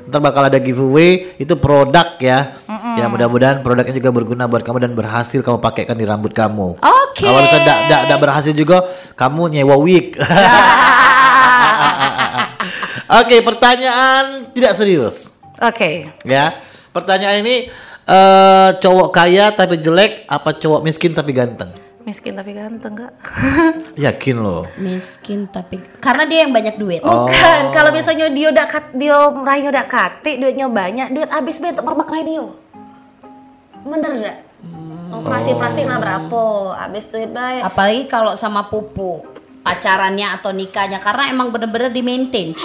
Ntar bakal ada giveaway itu produk ya. Ya mudah-mudahan produknya juga berguna buat kamu dan berhasil kamu pakaikan di rambut kamu. Oke. Kalau misalnya tidak berhasil juga, kamu nyewa wig. Oke, pertanyaan tidak serius Oke. ya. Pertanyaan ini eh cowok kaya tapi jelek apa cowok miskin tapi ganteng? Miskin tapi ganteng enggak? Yakin loh. miskin tapi karena dia yang banyak duit. Oh. Bukan, kalau misalnya dia udah kat, dia meraihnya udah kate, duitnya banyak, duit habis be untuk permak radio. Bener enggak? Operasi plastik lah berapa? Habis duit baik. Apalagi kalau sama pupu pacarannya atau nikahnya karena emang bener-bener di maintain.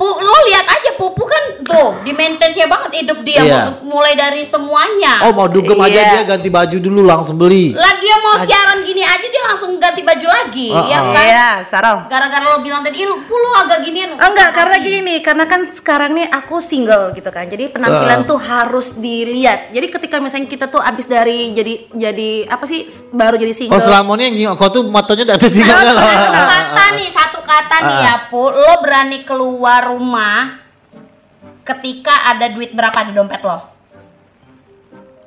Pu, lo lihat aja pupu kan tuh di maintain banget hidup dia Iya. mu- mulai dari semuanya. Oh mau dugem aja Iya. dia ganti baju dulu langsung beli. Lah dia mau siaran gini aja dia langsung ganti baju lagi, Ah, ya ah. kan? Iya, Sarah. Gara-gara lo bilang tadi, "Ih, pu lo agak ginian. Enggak, karena gini, karena kan sekarang nih aku single gitu kan. Jadi penampilan tuh harus dilihat. Jadi ketika misalnya kita tuh abis dari jadi jadi apa sih baru jadi single. Oh selama ini yang kau tuh matanya juga Satu kan? kata nih, satu kata nih ya, Pu. Lo berani keluar rumah ketika ada duit berapa di dompet lo?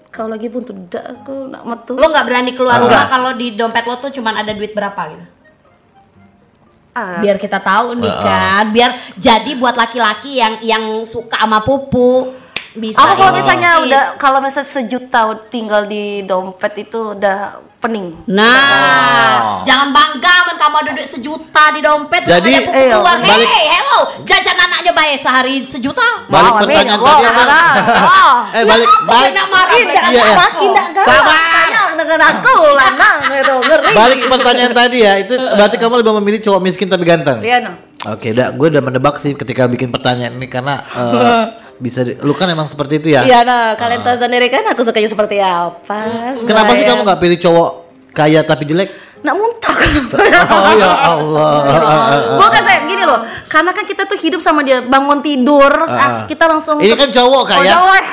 Kalau lagi pun tidak aku nak metu. Lo nggak berani keluar Ah. rumah kalau di dompet lo tuh cuman ada duit berapa gitu? Ah. Biar kita tahu nih Ah. kan, biar jadi buat laki-laki yang yang suka sama pupu bisa. Aku kalau misalnya udah kalau misalnya sejuta tinggal di dompet itu udah pening. Nah, jangan bangga men kamu ada duit sejuta di dompet terus Jadi, ada eh, keluar. balik- Hey, hello, jajan anaknya bayar sehari sejuta. Balik Mau, pertanyaan Amin. tadi Wow, apa? marah. Eh balik balik jangan Iya, iya. makin tidak. Sabar. Dengan aku lanang itu ngeri. balik ke pertanyaan tadi ya. Itu berarti kamu lebih memilih cowok miskin tapi ganteng. Iya no. Oke, dah gue udah menebak sih ketika bikin pertanyaan ini karena eh, bisa di- lu kan emang seperti itu ya. Iya no, kalian tahu sendiri kan aku sukanya seperti apa. Kenapa sih kamu nggak pilih cowok kaya tapi jelek? Nak muntah kan saya. Oh ya Allah. Bukan saya gini loh, karena kan kita tuh hidup sama dia bangun tidur, Ah. ah, kita langsung Ini kan cowok Oh, kaya. cowok.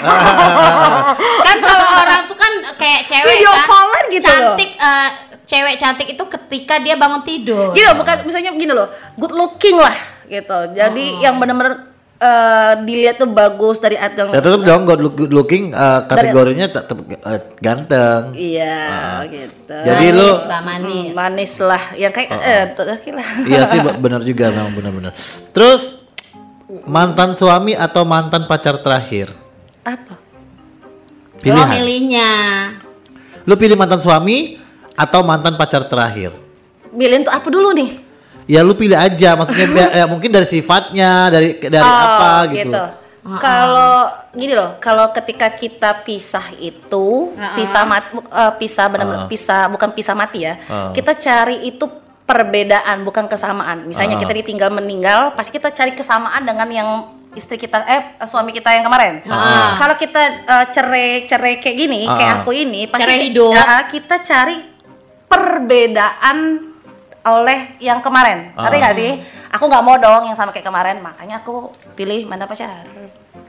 kan kalau orang tuh kan kayak cewek Video kan callan gitu loh. cantik eh, cewek cantik itu ketika dia bangun tidur Gini loh, bukan misalnya gini loh, good looking lah gitu. Jadi yang benar-benar eh, dilihat tuh bagus dari ajang. Ya tetap dong good, look- looking eh, kategorinya tetap eh, ganteng. Iya, gitu. Jadi lu manis lah manis Hmm, manis lah, yang kayak eh terakhir lah. Iya sih be- benar juga memang benar-benar. Terus mantan suami atau mantan pacar terakhir? Apa? lo Pilihan. milihnya Lu pilih mantan suami atau mantan pacar terakhir? Bilin tuh apa dulu nih? Ya lu pilih aja, maksudnya ya, mungkin dari sifatnya, dari dari apa gitu. Kalau gini loh, kalau ketika kita pisah itu, pisah mat, eh, pisah benar-benar pisah, bukan pisah mati ya. Ah. Kita cari itu perbedaan, bukan kesamaan. Misalnya Ah. kita ditinggal meninggal, pasti kita cari kesamaan dengan yang istri kita, eh suami kita yang kemarin. Kalau kita eh, cerai cerai kayak gini, kayak Ah. aku ini, pasti Cerai hidup. ya, kita cari perbedaan oleh yang kemarin. Ngerti Ah. nggak sih? Aku nggak mau dong yang sama kayak kemarin, makanya aku pilih mana pacar.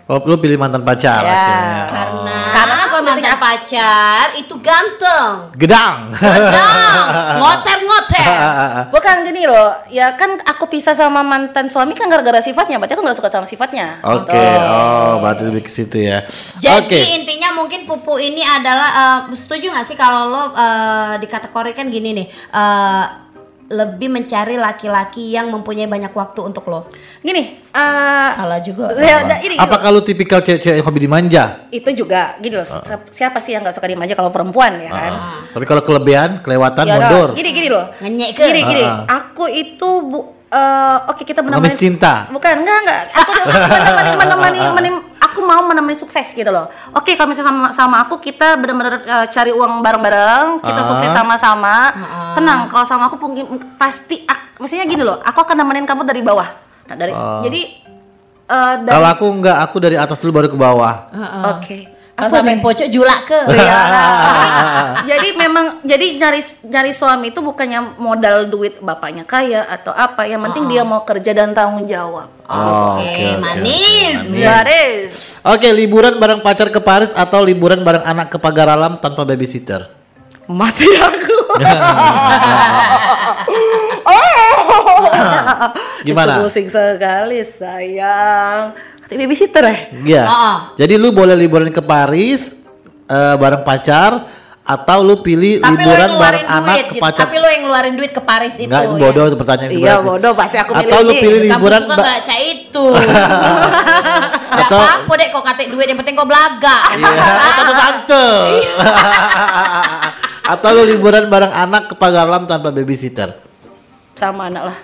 Oh, lu pilih mantan pacar Ya. akhirnya. karena Karena kan kalau mantan misalnya- pacar itu ganteng Gedang. Gedang, ngoter ngoter Bukan gini loh, ya kan aku pisah sama mantan suami kan gara-gara sifatnya, berarti aku nggak suka sama sifatnya. Oke, Gitu. oh berarti lebih ke situ ya. Jadi Oke. intinya mungkin pupu ini adalah eh, setuju nggak sih kalau lo eh, dikategorikan gini nih eh, lebih mencari laki-laki yang mempunyai banyak waktu untuk lo. Gini, eh Salah juga. ya, udah, ini, Apakah lu tipikal cewek-cewek yang hobi dimanja? itu juga gini loh, si- siapa sih yang nggak suka dimanja kalau perempuan ya kan? Ah. Tapi kalau kelebihan, kelewatan, Ya mundur. Gini gini loh. Ngenyek ke. Gini gini, Ah, aku itu bu eh, oke kita Pengemis menemani cinta. Bukan, enggak enggak. Aku udah menemani menemani menem- aku mau menemani sukses gitu loh. Oke, kalau misalnya sama, sama aku kita benar-benar eh, cari uang bareng-bareng, kita Ah. sukses sama-sama. Tenang, kalau sama aku mungkin pasti ak- maksudnya gini loh, aku akan nemenin kamu dari bawah. Nah, dari Ah. jadi eh, dari Kalau aku enggak, aku dari atas dulu baru ke bawah. Oke. Kalau sampai pojok julak ke. Iya. jadi memang jadi nyari nyari suami itu bukannya modal duit bapaknya kaya atau apa, yang penting dia mau kerja dan tanggung jawab. Oh, Oke, manis. Garis. Oke, liburan bareng pacar ke Paris atau liburan bareng anak ke pagar alam tanpa babysitter? Mati aku. Gimana? Itu pusing sekali sayang. Babysitter ya? Iya. Oh. Jadi lu boleh liburan ke Paris eh, bareng pacar atau lu pilih Tapi liburan ngeluarin bareng anak duit, ke gitu. pacar? Tapi lo yang ngeluarin duit ke Paris itu. Enggak, ya. bodoh itu pertanyaan itu Iya bodoh pasti aku Atau lu ini. pilih Kamu liburan juga ba- nggak cak itu. Gak Atau- apa-apa deh kau katek duit, yang penting kau belaga. Iya, tante tante. atau lu liburan bareng anak ke pagar alam tanpa babysitter? sama anak lah.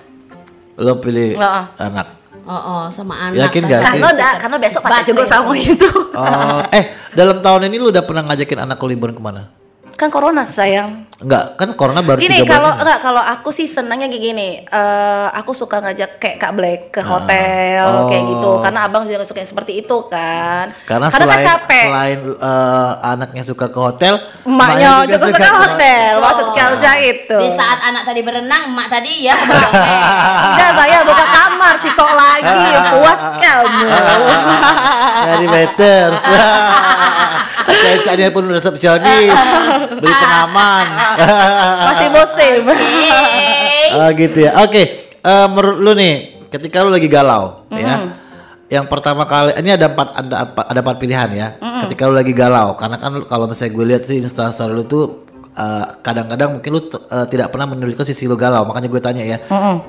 Lu pilih anak. Oh, oh, sama anak. Yakin gak sih? Karena udah, karena besok pacar juga sama itu. Oh, eh dalam tahun ini lu udah pernah ngajakin anak lu liburan ke mana? Kan corona sayang. Enggak, kan corona baru Gini kalau enggak kalau aku sih senangnya kayak gini. eh aku suka ngajak kayak Kak Black ke hotel Oh. kayak gitu. Karena abang juga suka yang seperti itu kan. Karena, kan selain capek. selain eh, anaknya suka ke hotel, Emaknya juga suka ke- hotel. Betul. Maksud kerja itu. Di saat anak tadi berenang, emak tadi ya. Udah saya buka kamar sih kok lagi puas kamu. Dari meter. Cari pun resepsionis, beli pengaman. Masih musim. Oh gitu ya. Oke, eh, menurut lu nih, ketika lu lagi galau, ya. Yang pertama kali ini ada empat ada apa- ada empat pilihan ya. Ketika lu lagi galau, karena kan kalau misalnya gue lihat sih instastory lu tuh eh, kadang-kadang mungkin lu eh, tidak pernah menunjukkan sisi lu galau, makanya gue tanya ya.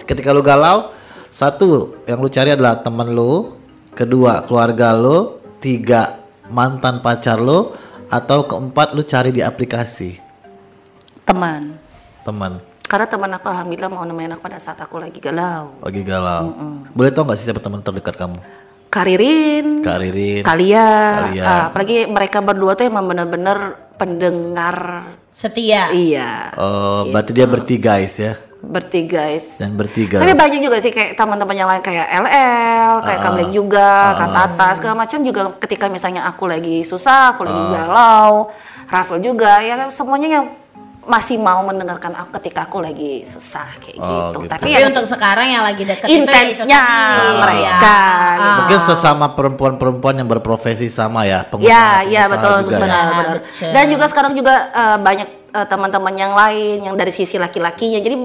Ketika lu galau, satu yang lu cari adalah teman lu, kedua keluarga lu, tiga mantan pacar lu, atau keempat lu cari di aplikasi Teman. teman. Karena teman aku alhamdulillah mau nemenin aku pada saat aku lagi galau. Lagi galau. Boleh tau gak sih siapa teman terdekat kamu? Karirin, Kak Ririn. Kalia, Kalia. ah, apalagi mereka berdua tuh emang bener-bener pendengar. Setia. Iya, Oh, berarti dia bertiga guys ya. Bertiga guys. Dan bertiga. Tapi banyak juga sih kayak teman-teman yang lain kayak LL, kayak Kamlek juga, Kak Tata, segala macam juga ketika misalnya aku lagi susah, aku lagi galau, Raffle juga, ya kan semuanya yang masih mau mendengarkan aku ketika aku lagi susah kayak Oh, gitu. gitu. Tapi Tapi yang untuk sekarang yang lagi deket itu ya itu intensnya tadi. mereka. Ya. gitu. Mungkin sesama perempuan-perempuan yang berprofesi sama ya. pengusaha- Ya, ya betul juga ya. benar benar. Betul. Dan juga sekarang juga eh, banyak eh, teman-teman yang lain yang dari sisi laki-lakinya. Jadi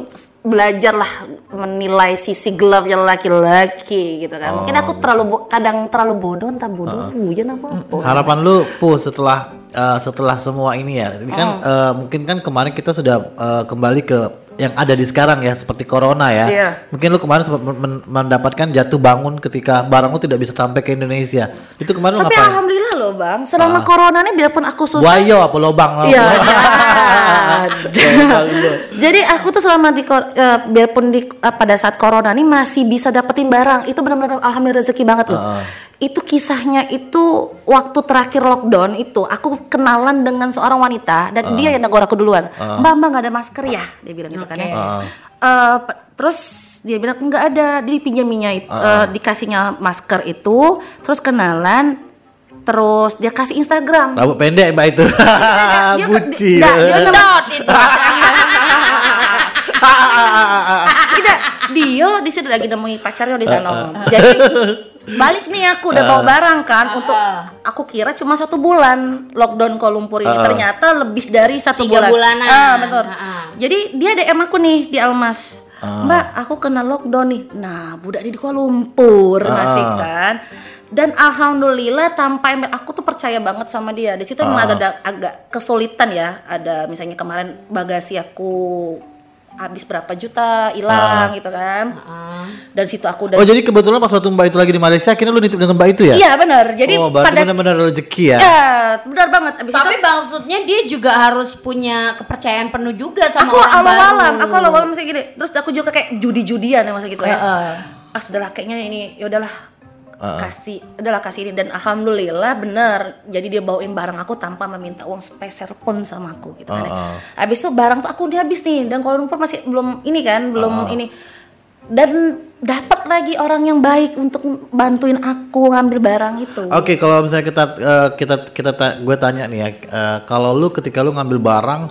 belajarlah menilai sisi gelapnya laki-laki gitu kan. Mungkin aku terlalu bo- kadang terlalu bodoh, entah bodoh, hujan apa apa. Harapan lu pu setelah eh, setelah semua ini ya. Ini kan eh, mungkin kan kemarin kita sudah eh, kembali ke yang ada di sekarang ya seperti corona ya. Iya. Mungkin lu kemarin sempat men- men- mendapatkan jatuh bangun ketika barang lu tidak bisa sampai ke Indonesia. Itu kemarin lu Tapi ngapain? alhamdulillah loh bang, selama corona ini biarpun aku susah. Buayo apa lobang? Iya. Lobang lu. Jadi aku tuh selama di eh, biarpun di eh, pada saat corona ini masih bisa dapetin barang. Itu benar-benar alhamdulillah rezeki banget loh. Itu kisahnya itu waktu terakhir lockdown itu aku kenalan dengan seorang wanita dan dia yang negor aku duluan. Mbak mbak nggak ada masker ya? Dia bilang gitu kan ya. Eh, pe- terus dia bilang nggak ada, dia pinjaminya itu eh, dikasihnya masker itu, terus kenalan, terus dia kasih Instagram. Rambut pendek mbak itu. Dia- dia- Buci. dia- dia- Dot itu. Tidak, dia di situ lagi nemui pacarnya di sana. Jadi balik nih aku udah bawa barang kan untuk aku kira cuma satu bulan lockdown Kuala Lumpur ini ternyata lebih dari satu Tiga bulan. bulanan. Ah, betul. Ah. Jadi dia DM aku nih di Almas. Mbak, aku kena lockdown nih. Nah, budak di Kuala Lumpur ngasih kan. Dan alhamdulillah tanpa email aku tuh percaya banget sama dia. Di situ memang ada agak kesulitan ya. Ada misalnya kemarin bagasi aku habis berapa juta hilang gitu kan. Dan situ aku udah Oh jadi kebetulan pas waktu mbak itu lagi di Malaysia, akhirnya lu nitip dengan mbak itu ya? Iya benar. Jadi oh, pada benar-benar rezeki ya? Ya, benar banget. Abis Tapi itu, maksudnya dia juga harus punya kepercayaan penuh juga sama aku orang awal-awalan, baru. aku awal-awalan masih gini. Terus aku juga kayak judi-judian ya masa gitu ya. Heeh. Ah sudahlah kayaknya ini ya udahlah kasih adalah kasih ini. Dan alhamdulillah bener jadi dia bawain barang aku tanpa meminta uang sepeser pun sama aku gitu kan ya. Habis itu barang tuh aku udah habis nih dan Kuala Lumpur masih belum ini kan belum ini. Dan dapat lagi orang yang baik untuk bantuin aku ngambil barang itu. Oke, kalau misalnya kita eh, kita kita ta- gue tanya nih ya, eh, kalau lu ketika lu ngambil barang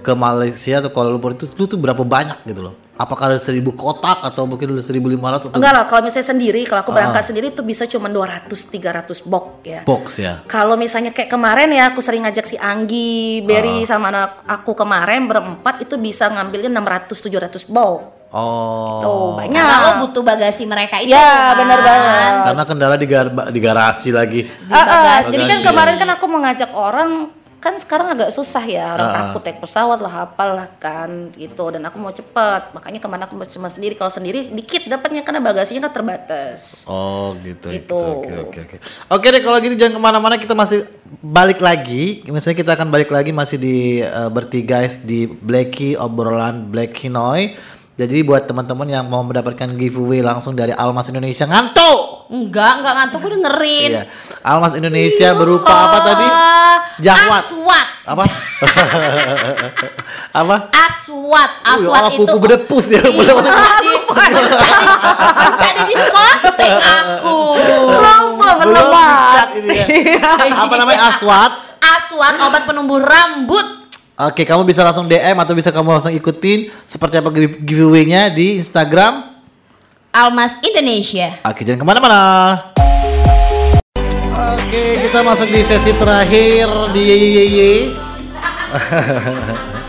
ke Malaysia atau Kuala Lumpur itu lu tuh berapa banyak gitu loh? Apakah ada seribu kotak atau mungkin udah 1500 atau enggak lah kalau misalnya sendiri kalau aku berangkat sendiri itu bisa cuma 200 300 box ya box ya? Kalau misalnya kayak kemarin ya aku sering ngajak si Anggi, Berry sama anak aku kemarin berempat itu bisa ngambilnya 600 700 box. Oh. Tuh, banyak. Karena lo butuh bagasi mereka itu. Ya, kan? bener banget. Karena kendala di, gar- di garasi lagi. Ah, ah, bagasi. jadi kan kemarin kan aku mengajak orang kan sekarang agak susah ya orang ah. takut naik pesawat lah apalah kan gitu dan aku mau cepet makanya ke mana aku cuma sendiri kalau sendiri dikit dapatnya karena bagasinya kan terbatas Oh gitu. Gitu. Oke oke oke. Oke deh kalau gitu jangan ke mana-mana kita masih balik lagi. Misalnya kita akan balik lagi masih di eh, bertiga guys di Blacky obrolan Blacky Noi. Jadi buat teman-teman yang mau mendapatkan giveaway langsung dari Almas Indonesia ngantuk. Enggak, enggak ngantuk gue dengerin. Iya. Almas Indonesia berupa apa tadi? Jangwat. Aswat. Apa? apa? Aswat. Aswat Allah, itu. pupu bedepus ya. Iya, jadi jadi diskotek aku. Dicat ini ya. Apa namanya aswat? Aswat obat penumbuh rambut. Oke, kamu bisa langsung DM atau bisa kamu langsung ikutin seperti apa give- giveaway-nya di Instagram. Almas Indonesia. Oke, jangan ke mana-mana. Oke, kita masuk di sesi terakhir di Ye.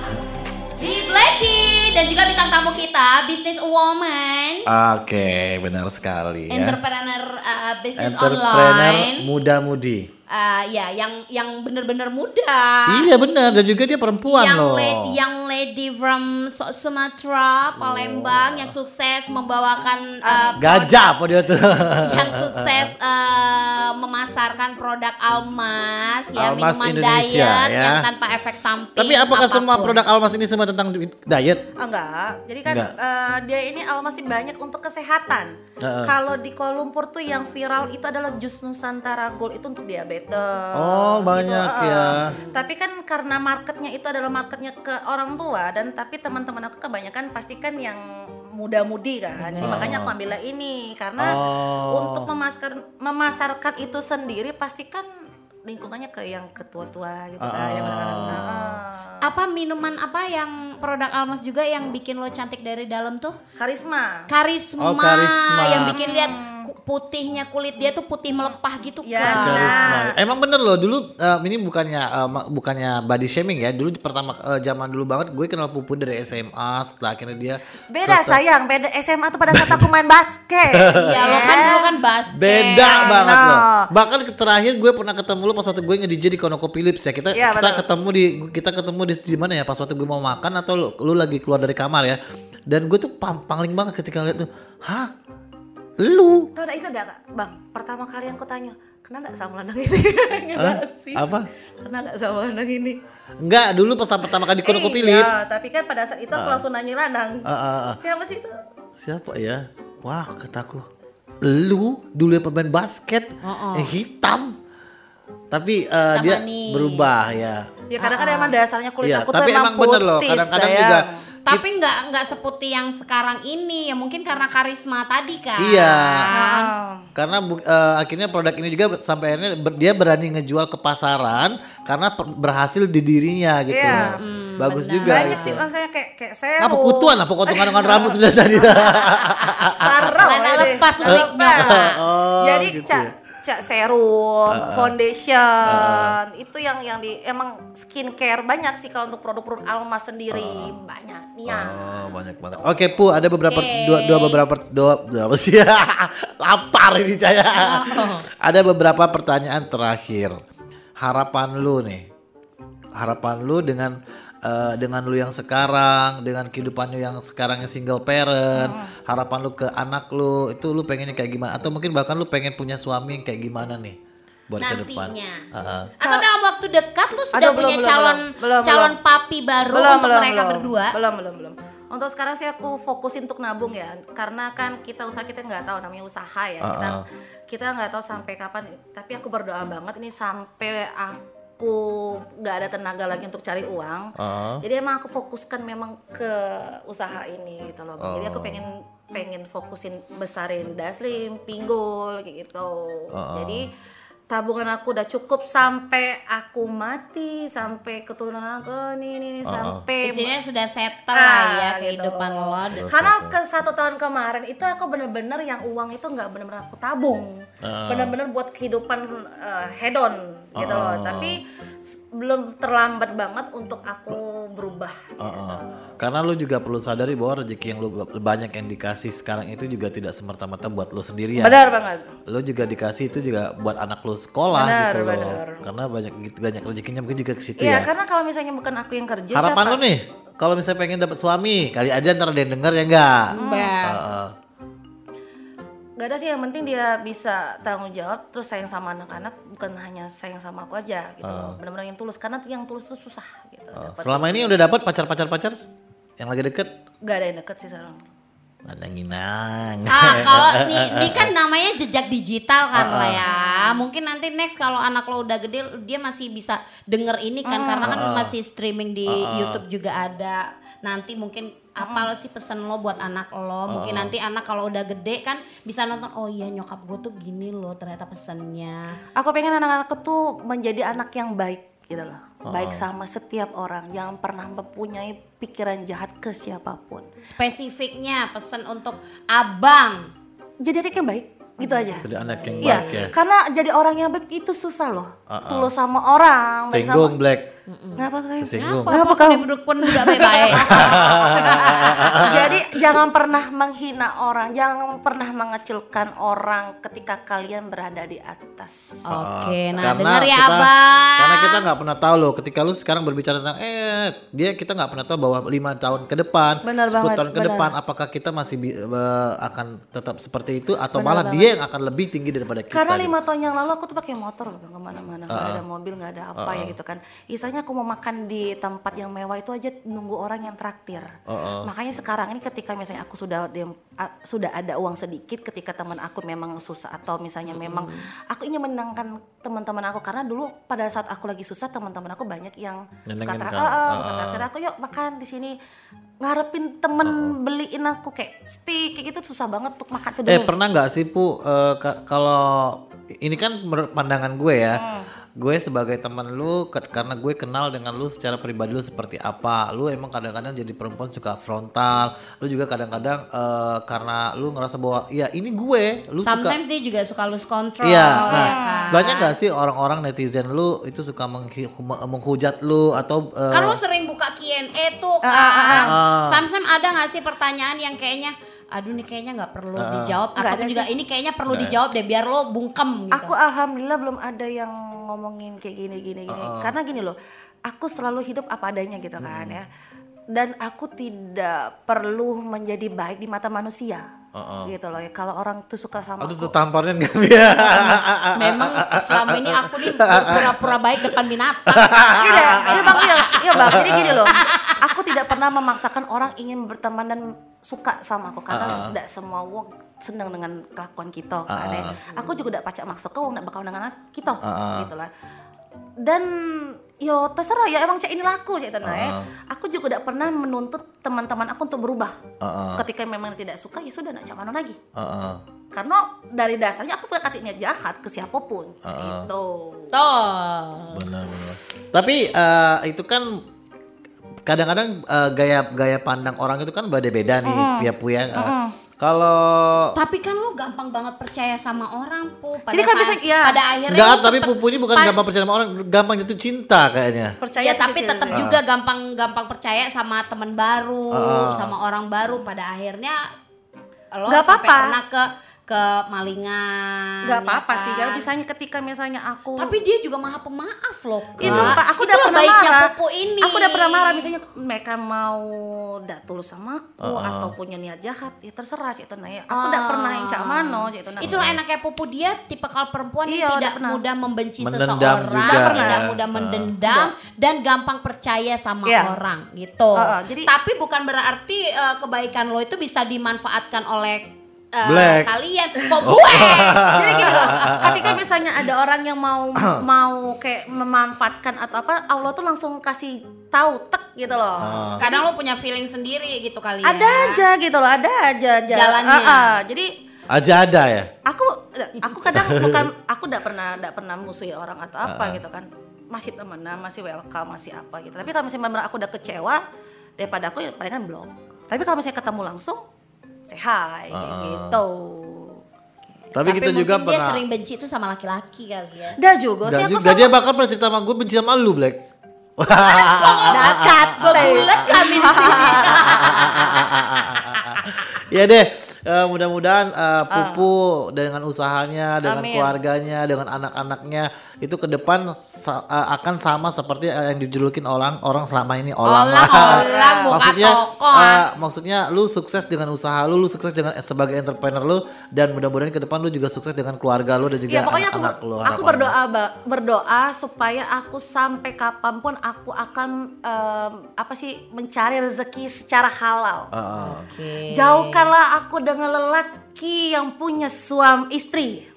Di Blacky dan juga bintang tamu kita, business woman, Oke, benar sekali ya. entrepreneur uh, business Entrepreneur online. muda-mudi. Uh, ya, yang yang bener-bener muda. Iya benar dan juga dia perempuan yang loh. lady, yang lady from Su- Sumatera, Palembang yang sukses membawakan uh, Gajah apa dia tuh? yang sukses eh, memasarkan produk Almas ya Almas minuman Indonesia, diet ya. yang tanpa efek samping. Tapi apakah semua apa pun. produk Almas ini semua tentang diet? Ah, enggak jadi kan Enggak. eh, dia ini al- masih banyak untuk kesehatan Heeh. kalau di Kuala Lumpur tuh yang viral itu adalah jus Nusantara Gold itu untuk diabetes Oh, banyak Heeh. ya. tapi kan karena marketnya itu adalah marketnya ke orang tua dan tapi teman-teman aku kebanyakan pasti kan yang muda-mudi kan jadi makanya aku ambil ini karena Oh. untuk memasarkan memasarkan itu sendiri pasti kan lingkungannya ke yang ketua-tua gitu kan yang anak-anak. Apa minuman apa yang produk Almas juga yang bikin lo cantik dari dalam tuh? karisma Karisma, Oh, karisma. yang bikin lihat ku- putihnya kulit dia tuh putih melepah gitu Ya, kan. Karisma. Nah. Emang bener loh dulu eh, ini bukannya eh, ma- bukannya body shaming ya. Dulu pertama eh, zaman dulu banget gue kenal Pupu dari SMA setelah akhirnya dia Beda selesai- sayang, beda SMA tuh pada saat aku main basket. Iya, lo kan dulu kan basket. Beda banget no. loh. Bahkan terakhir gue pernah ketemu lu pas waktu gue nge-DJ di Konoko Philips ya. Kita Iya, kita betul. ketemu di kita ketemu di di mana ya pas waktu gue mau makan atau lu, lu lagi keluar dari kamar ya. Dan gue tuh pam- pangling banget ketika lihat tuh, "Hah? Lu?" Ada itu ada Kak? Bang, pertama kali yang kutanya, kenal enggak sama landang ini? Enggak sih. Apa? Kenal enggak sama landang ini? Enggak, dulu pas pertama kali di Konoko Iya, Philips. tapi kan pada saat itu aku langsung nanya landang. Ah, ah, ah. Siapa sih itu? Siapa ya? Wah, kataku. Lu dulu yang pemain basket yang hitam. Tapi eh, dia manis. berubah ya. Ya kadang kadang emang dasarnya kulit Iya, aku tuh tapi emang emang bener loh, putih, kadang-kadang juga Tapi nggak nggak seputih yang sekarang ini ya mungkin karena karisma tadi kan. Iya. Ah. Karena eh, akhirnya produk ini juga sampai akhirnya ber- dia berani ngejual ke pasaran karena per- berhasil di dirinya gitu. Iya. Bagus juga Banyak gitu. sih maksudnya kayak kayak serum. Apa kutuan apa potongan dengan rambut udah tadi. Lena ini. lepas liliknya. Oh, Jadi gitu cak ya. serum, foundation, itu yang yang di emang skincare banyak sih kalau untuk produk-produk Almas sendiri banyak. Iya. Oh, banyak banget. Oke, Pu, ada beberapa Oke. dua, dua beberapa dua, dua apa sih? Lapar ini saya. ada beberapa pertanyaan terakhir. Harapan lu nih. Harapan lu dengan eh, dengan lu yang sekarang, dengan kehidupan lu yang sekarang yang single parent, harapan lu ke anak lu itu lu pengennya kayak gimana? Atau mungkin bahkan lu pengen punya suami yang kayak gimana nih buat ke depan? Nantinya. Heeh. Atau dalam waktu dekat lu sudah Aduh, belum, punya belum, calon belum, belum, calon belum. papi baru belum untuk belum mereka belum. berdua? Belum belum belum. Untuk sekarang sih aku fokusin untuk nabung ya, karena kan kita usaha kita nggak tahu namanya usaha ya. Kita Uh-uh. kita nggak tahu sampai kapan. Tapi aku berdoa banget ini sampai aku nggak ada tenaga lagi untuk cari uang. Uh-uh. Jadi emang aku fokuskan memang ke usaha ini gitu loh. Bang. Jadi aku Oh. pengen pengen fokusin besarin Daslim, Pinggul gitu. Uh-uh. Jadi tabungan aku udah cukup sampai aku mati, sampai keturunan aku nih nih, nih, Uh-uh. sampai Istilahnya sudah settle Ah, lah ya gitu. kehidupan lo. Terus karena ke satu tahun kemarin itu aku bener-bener yang uang itu nggak bener-bener aku tabung, Ah. bener-bener buat kehidupan uh, hedon gitu loh. Ah. Tapi belum terlambat banget untuk aku berubah. gitu. Uh-uh. Karena lu juga perlu sadari bahwa rezeki yang lu banyak yang dikasih sekarang itu juga tidak semerta-merta buat lu sendirian. Benar banget. Lu juga dikasih itu juga buat anak lu sekolah Benar, gitu loh. benar. Karena banyak gitu banyak rezekinya mungkin juga ke situ Iya, ya. karena kalau misalnya bukan aku yang kerja Harapan siapa? lu nih, kalau misalnya pengen dapat suami, kali aja ntar ada yang denger ya enggak? Mbak. Heeh. Gak ada sih yang penting dia bisa tanggung jawab terus sayang sama anak-anak bukan hanya sayang sama aku aja gitu loh. Benar-benar yang tulus karena yang tulus itu susah gitu. Uh, selama ini udah dapat pacar-pacar pacar yang lagi deket? Gak ada yang deket sih sekarang. Ada nginang. Ah, kalau nih, ini kan namanya jejak digital kan lah ya. Mungkin nanti next kalau anak lo udah gede dia masih bisa denger ini kan karena kan masih streaming di YouTube juga ada. Nanti mungkin apa sih pesan lo buat anak lo? Mungkin nanti anak kalau udah gede kan bisa nonton oh iya nyokap gue tuh gini loh ternyata pesennya. Aku pengen anak-anakku tuh menjadi anak yang baik gitu loh. Baik sama setiap orang, jangan pernah mempunyai pikiran jahat ke siapa pun. Spesifiknya pesan untuk abang. Jadi anak yang baik, gitu aja. Jadi anak yang Iya, baik ya. karena jadi orang yang baik itu susah loh. Tulus sama orang, Singgung Black. Ngapa kayak? Singgung. Kenapa Kenapa kau? kamu duduk pun udah baik-baik? Jadi jangan pernah menghina orang, jangan pernah mengecilkan orang ketika kalian berada di atas. Oke, nah Karena denger ya kita- abang. Karena kita nggak pernah tahu loh ketika lu sekarang berbicara tentang eh dia kita nggak pernah tahu bahwa lima tahun ke depan, Benar 10 banget, tahun ke benar. depan apakah kita masih bi- eh, akan tetap seperti itu atau malah dia yang akan lebih tinggi daripada kita. Karena gitu. lima tahun yang lalu aku tuh pakai motor loh bang ke mana-mana, nggak ada mobil, nggak ada apa ya gitu kan. Isanya aku mau makan di tempat yang mewah itu aja nunggu orang yang traktir. Makanya sekarang ini ketika misalnya aku sudah sudah ada uang sedikit, ketika teman aku memang susah atau misalnya memang aku ingin menenangkan teman-teman aku karena dulu pada saat aku lagi susah teman-teman aku banyak yang suka Nyenengin trak- kan? ah, suka traktir aku yuk makan di sini. Ngarepin temen beliin aku kayak steak kayak gitu susah banget untuk makan tuh Eh pernah nggak sih pu ka- kalau ini kan menurut pandangan gue ya, Hmm. gue sebagai teman lu karena gue kenal dengan lu secara pribadi lu seperti apa, lu emang kadang-kadang jadi perempuan suka frontal, lu juga kadang-kadang eh, karena lu ngerasa bahwa ya ini gue, lu suka Sometimes dia juga suka lose control Iya, ya nah, kan. banyak gak sih orang-orang netizen lu itu suka menghi- menghujat lu atau eh, Kan lu sering buka Q&A tuh kan. ah. Sometimes ada gak sih pertanyaan yang kayaknya aduh nih kayaknya nggak perlu dijawab Nggak atau ada juga ini kayaknya perlu dijawab deh biar lo bungkem gitu. Aku alhamdulillah belum ada yang ngomongin kayak gini gini gini. Karena gini loh, aku selalu hidup apa adanya gitu kan ya. Dan aku tidak perlu menjadi baik di mata manusia. Gitu loh ya. Kalau orang tuh suka sama aduh aku. tuh tamparnya enggak ya. Memang selama ini aku nih pura-pura baik depan binatang. Gini, iya bang, iya, iya bang. Jadi gini loh, aku tidak pernah memaksakan orang ingin berteman dan suka sama aku karena tidak semua wong senang dengan kelakuan kita kan ya. Aku juga tidak pacak maksa kau nak bakal dengan kita gitu lah. Dan yo terserah ya emang cak ini laku cak itu nah ya. Aku juga tidak pernah menuntut teman-teman aku untuk berubah. Ketika memang tidak suka ya sudah nak cak mana lagi. Heeh. Karena dari dasarnya aku punya niat jahat ke siapa pun. Cak itu. Tuh. Benar-benar. Tapi eh, itu kan kadang-kadang eh, gaya gaya pandang orang itu kan beda-beda nih, pia puya. Eh, Kalau Tapi kan lo gampang banget percaya sama orang pu. Pada Jadi kan bisa- iya. pada akhirnya enggak, tapi sempet- pupu ini bukan pa- gampang percaya sama orang, gampang jatuh cinta kayaknya. Percaya ya tapi tetap juga gampang-gampang percaya sama temen baru, sama orang baru. Pada akhirnya lo Nggak sampai apa-apa. pernah ke kemalingan. nggak ya apa-apa sih kan? kalau misalnya ketika misalnya aku Tapi dia juga maha pemaaf loh. Iya sumpah, aku udah pernah baiknya marah. Pupu ini. Aku udah pernah marah misalnya mereka mau dak tulus sama aku atau punya niat jahat, ya terserah cik nah ya. Aku udah Ah. pernah yang cak mano cik nah. Itulah enaknya Pupu dia tipikal perempuan Iya, yang tidak mudah membenci Mendendam seseorang, juga. tidak mudah Ah. mendendam dan gampang percaya sama Iya. orang gitu. Ah, ah, jadi- Tapi bukan berarti eh, kebaikan lo itu bisa dimanfaatkan oleh eh, Black. kalian. Kok gue? Jadi gini loh, ketika misalnya ada orang yang mau mau kayak memanfaatkan atau apa, Allah tuh langsung kasih tahu tek gitu loh. Ah. Kadang lo punya feeling sendiri gitu kali ya. Ada aja gitu loh, ada aja aja. Jalannya. Ah, ah. Jadi Aja ada ya. aku aku kadang bukan aku udah pernah udah pernah musuhi orang atau apa gitu kan masih temenan masih welcome masih apa gitu tapi kalau misalnya aku udah kecewa daripada aku ya palingan blok tapi kalau misalnya ketemu langsung say hi kayak gitu Tapi, kita mungkin juga dia pernah. sering benci itu sama laki-laki kali ya. dah juga sih aku juga sama dia bakal pernah cerita sama gue benci sama lu Black. dakat Bulat kami di sini. ya deh, eh, mudah-mudahan eh, Pupu dengan usahanya, dengan Amin. keluarganya, dengan anak-anaknya itu ke depan sa- eh, akan sama seperti eh, yang dijulukin orang orang selama ini orang. Maksudnya, toko. eh, maksudnya lu sukses dengan usaha lu, lu sukses dengan sebagai entrepreneur lu dan mudah-mudahan ke depan lu juga sukses dengan keluarga lu dan juga Ya aku anak-anak ber- lu. aku berdoa Ba- berdoa supaya aku sampai kapan pun aku akan em, apa sih mencari rezeki secara halal. Heeh. Oke. Jauhkanlah aku dengan lelaki yang punya suami istri.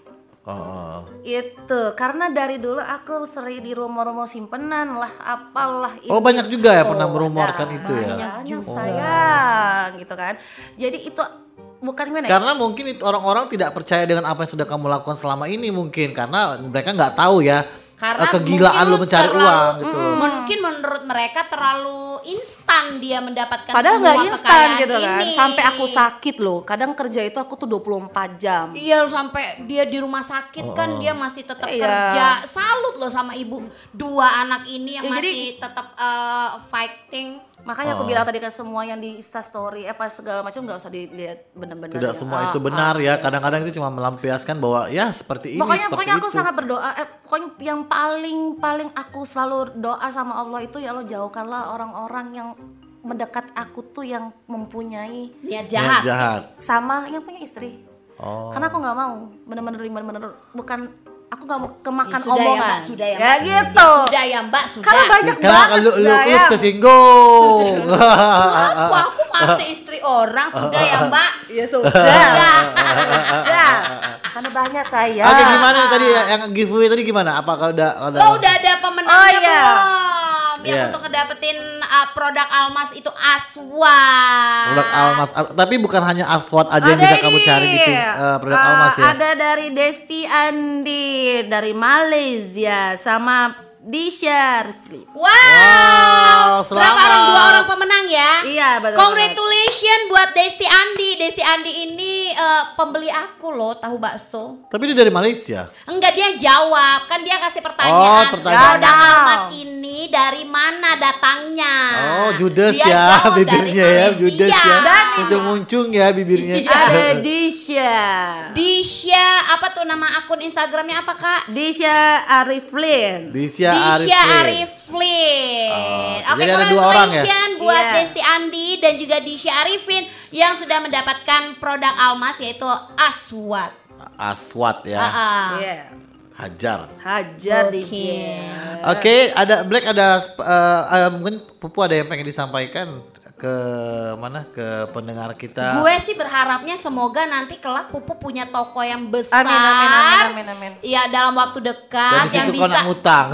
Heeh. Itu karena dari dulu aku sering di rumah-rumah simpenan lah, apalah Oh, ini. banyak juga ya Oh, pernah merumorkan ada. itu ya? Banyak Oh. juga sayang gitu kan. Jadi itu bukan gimana ya? Karena mungkin itu orang-orang tidak percaya dengan apa yang sudah kamu lakukan selama ini mungkin karena mereka nggak tahu ya Karena eh, kegilaan lu mencari terlalu- uang gitu. Mm, Mungkin menurut mereka terlalu instan dia mendapatkan Padahal semua nggak instan gitu kan. ini. Sampai aku sakit loh. Kadang kerja itu aku tuh 24 jam. Iya sampai dia di rumah sakit kan dia masih tetap Iya. kerja. Salut loh sama ibu dua anak ini yang Ya, jadi- masih tetap eh, fighting. Makanya Oh. aku bilang tadi ke semua yang di Insta story apa segala macam nggak usah dilihat bener-bener. Tidak ya. semua Ah, itu ah. benar ya. Kadang-kadang itu cuma melampiaskan bahwa ya seperti ini Pokoknya seperti pokoknya aku itu. sangat berdoa. Eh, pokoknya yang paling paling aku selalu doa sama Allah itu ya Allah jauhkanlah orang-orang yang mendekat aku tuh yang mempunyai Niat Niat jahat. jahat. sama yang punya istri. Oh. Karena aku nggak mau bener-bener bener-bener bukan aku nggak mau kemakan Ya, sudah ya, omongan. Mbak, sudah ya, ya Mbak. gitu. Sudah ya Mbak, sudah. Karena banyak Karena banget lu, lu, lu sayang. tersinggung. Aku, aku masih istri orang, sudah ya Mbak. Ya sudah. Sudah. Sudah. Karena banyak saya. Oke gimana tadi ya, yang giveaway tadi gimana? Apakah udah ada? Lo udah ada pemenangnya Oh, iya. belum? Yang Iya. untuk ngedapetin uh, produk Almas itu Aswan. Produk Almas, Al- tapi bukan hanya Aswad aja yang Ada bisa kamu cari di pin- eh, produk uh, Almas ya. Ada dari Desti Andi dari Malaysia sama Disha Rifli. Wow. Wow, Berapa selamat. orang dua orang pemenang ya? Iya, betul Congratulations buat Desti Andi. Desti Andi ini eh, pembeli aku loh, tahu bakso. Tapi dia dari Malaysia. Enggak dia jawab, kan dia kasih pertanyaan. Oh, pertanyaan. Produk Almas ini dari mana datangnya? Oh, judes Dia ya jawab dari bibirnya ya, judes ya. Muncung-muncung ya bibirnya. Ada Disha. Disha, apa tuh nama akun Instagramnya apa kak? Disha Ariflin. Disha Arifin. Arifin. Oh, Oke, orang ya? congratulations buat Iya. Desti Andi dan juga Disha Arifin yang sudah mendapatkan produk Almas yaitu Aswad. Aswat ya. Ah, ah. Iya. Hajar. Hajar Oke. Oke, ada Black ada eh, eh, mungkin Pupu ada yang pengen disampaikan ke mana ke pendengar kita. Gue sih berharapnya semoga nanti kelak Pupu punya toko yang besar. Amin amin amin amin amin. Iya dalam waktu dekat di yang bisa nak ngutang.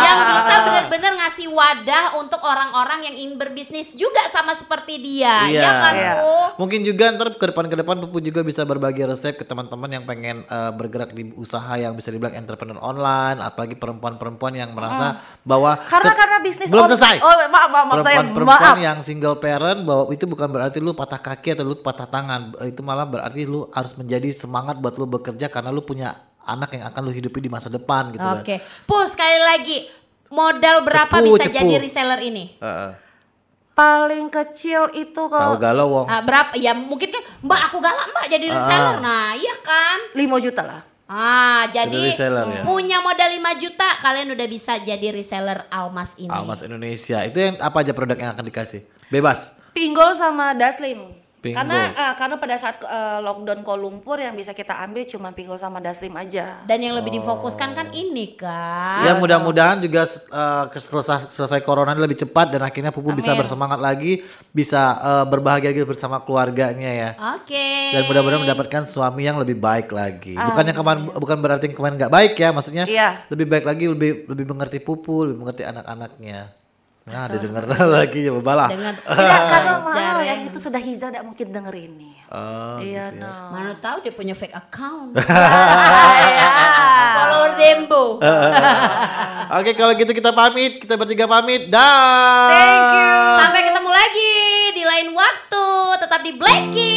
yang bisa benar-benar ngasih wadah untuk orang-orang yang ingin berbisnis juga sama seperti dia, Iya. ya kan Iya. Bu? Mungkin juga ntar ke depan ke depan Pupu juga bisa berbagi resep ke teman-teman yang pengen eh, bergerak di usaha yang bisa dibilang entrepreneur online, apalagi perempuan-perempuan yang merasa bahwa Karena karena bisnis belum selesai. Oh, maaf maaf, maaf saya Perempuan-perempuan maaf. yang single parent bahwa itu bukan berarti lu patah kaki atau lu patah tangan. Itu malah berarti lu harus menjadi semangat buat lu bekerja karena lu punya anak yang akan lu hidupi di masa depan gitu kan. Oke. Pus sekali lagi modal berapa Cepu, bisa cepu. jadi reseller ini? Heeh. paling kecil itu Tahu kalau galau wong. Ah, berapa? Ya mungkin kan Mbak aku galak Mbak jadi reseller. Nah, iya kan? 5 juta lah. Ah, jadi reseller ya. punya modal 5 juta kalian udah bisa jadi reseller Almas ini. Almas Indonesia. Itu yang apa aja produk yang akan dikasih? Bebas. Pinggol sama Daslim. Pinggol. Karena ah, karena pada saat eh, lockdown Kuala Lumpur yang bisa kita ambil cuma pinggol sama Daslim aja. Dan yang lebih difokuskan kan ini kan. Ya mudah-mudahan juga eh, ke- selesai selesai corona ini lebih cepat dan akhirnya Pupu bisa Amin. bersemangat lagi, bisa eh, berbahagia lagi bersama keluarganya ya. Oke. Dan mudah-mudahan mendapatkan suami yang lebih baik lagi. Bukannya kemarin bukan berarti kemarin nggak baik ya, maksudnya Iya. lebih baik lagi, lebih lebih mengerti Pupu, lebih mengerti anak-anaknya. Nah, didengar lagi ya bebalah. Dengan Tidak karena mau ya. yang itu sudah hijau tidak mungkin denger ini. Oh, iya gitu ya. no. Mana tahu dia punya fake account. Iya. Follower Dembo. Oke, kalau gitu kita pamit, kita bertiga pamit. Dah. Thank you. Sampai ketemu lagi di lain waktu. Tetap di Blacky.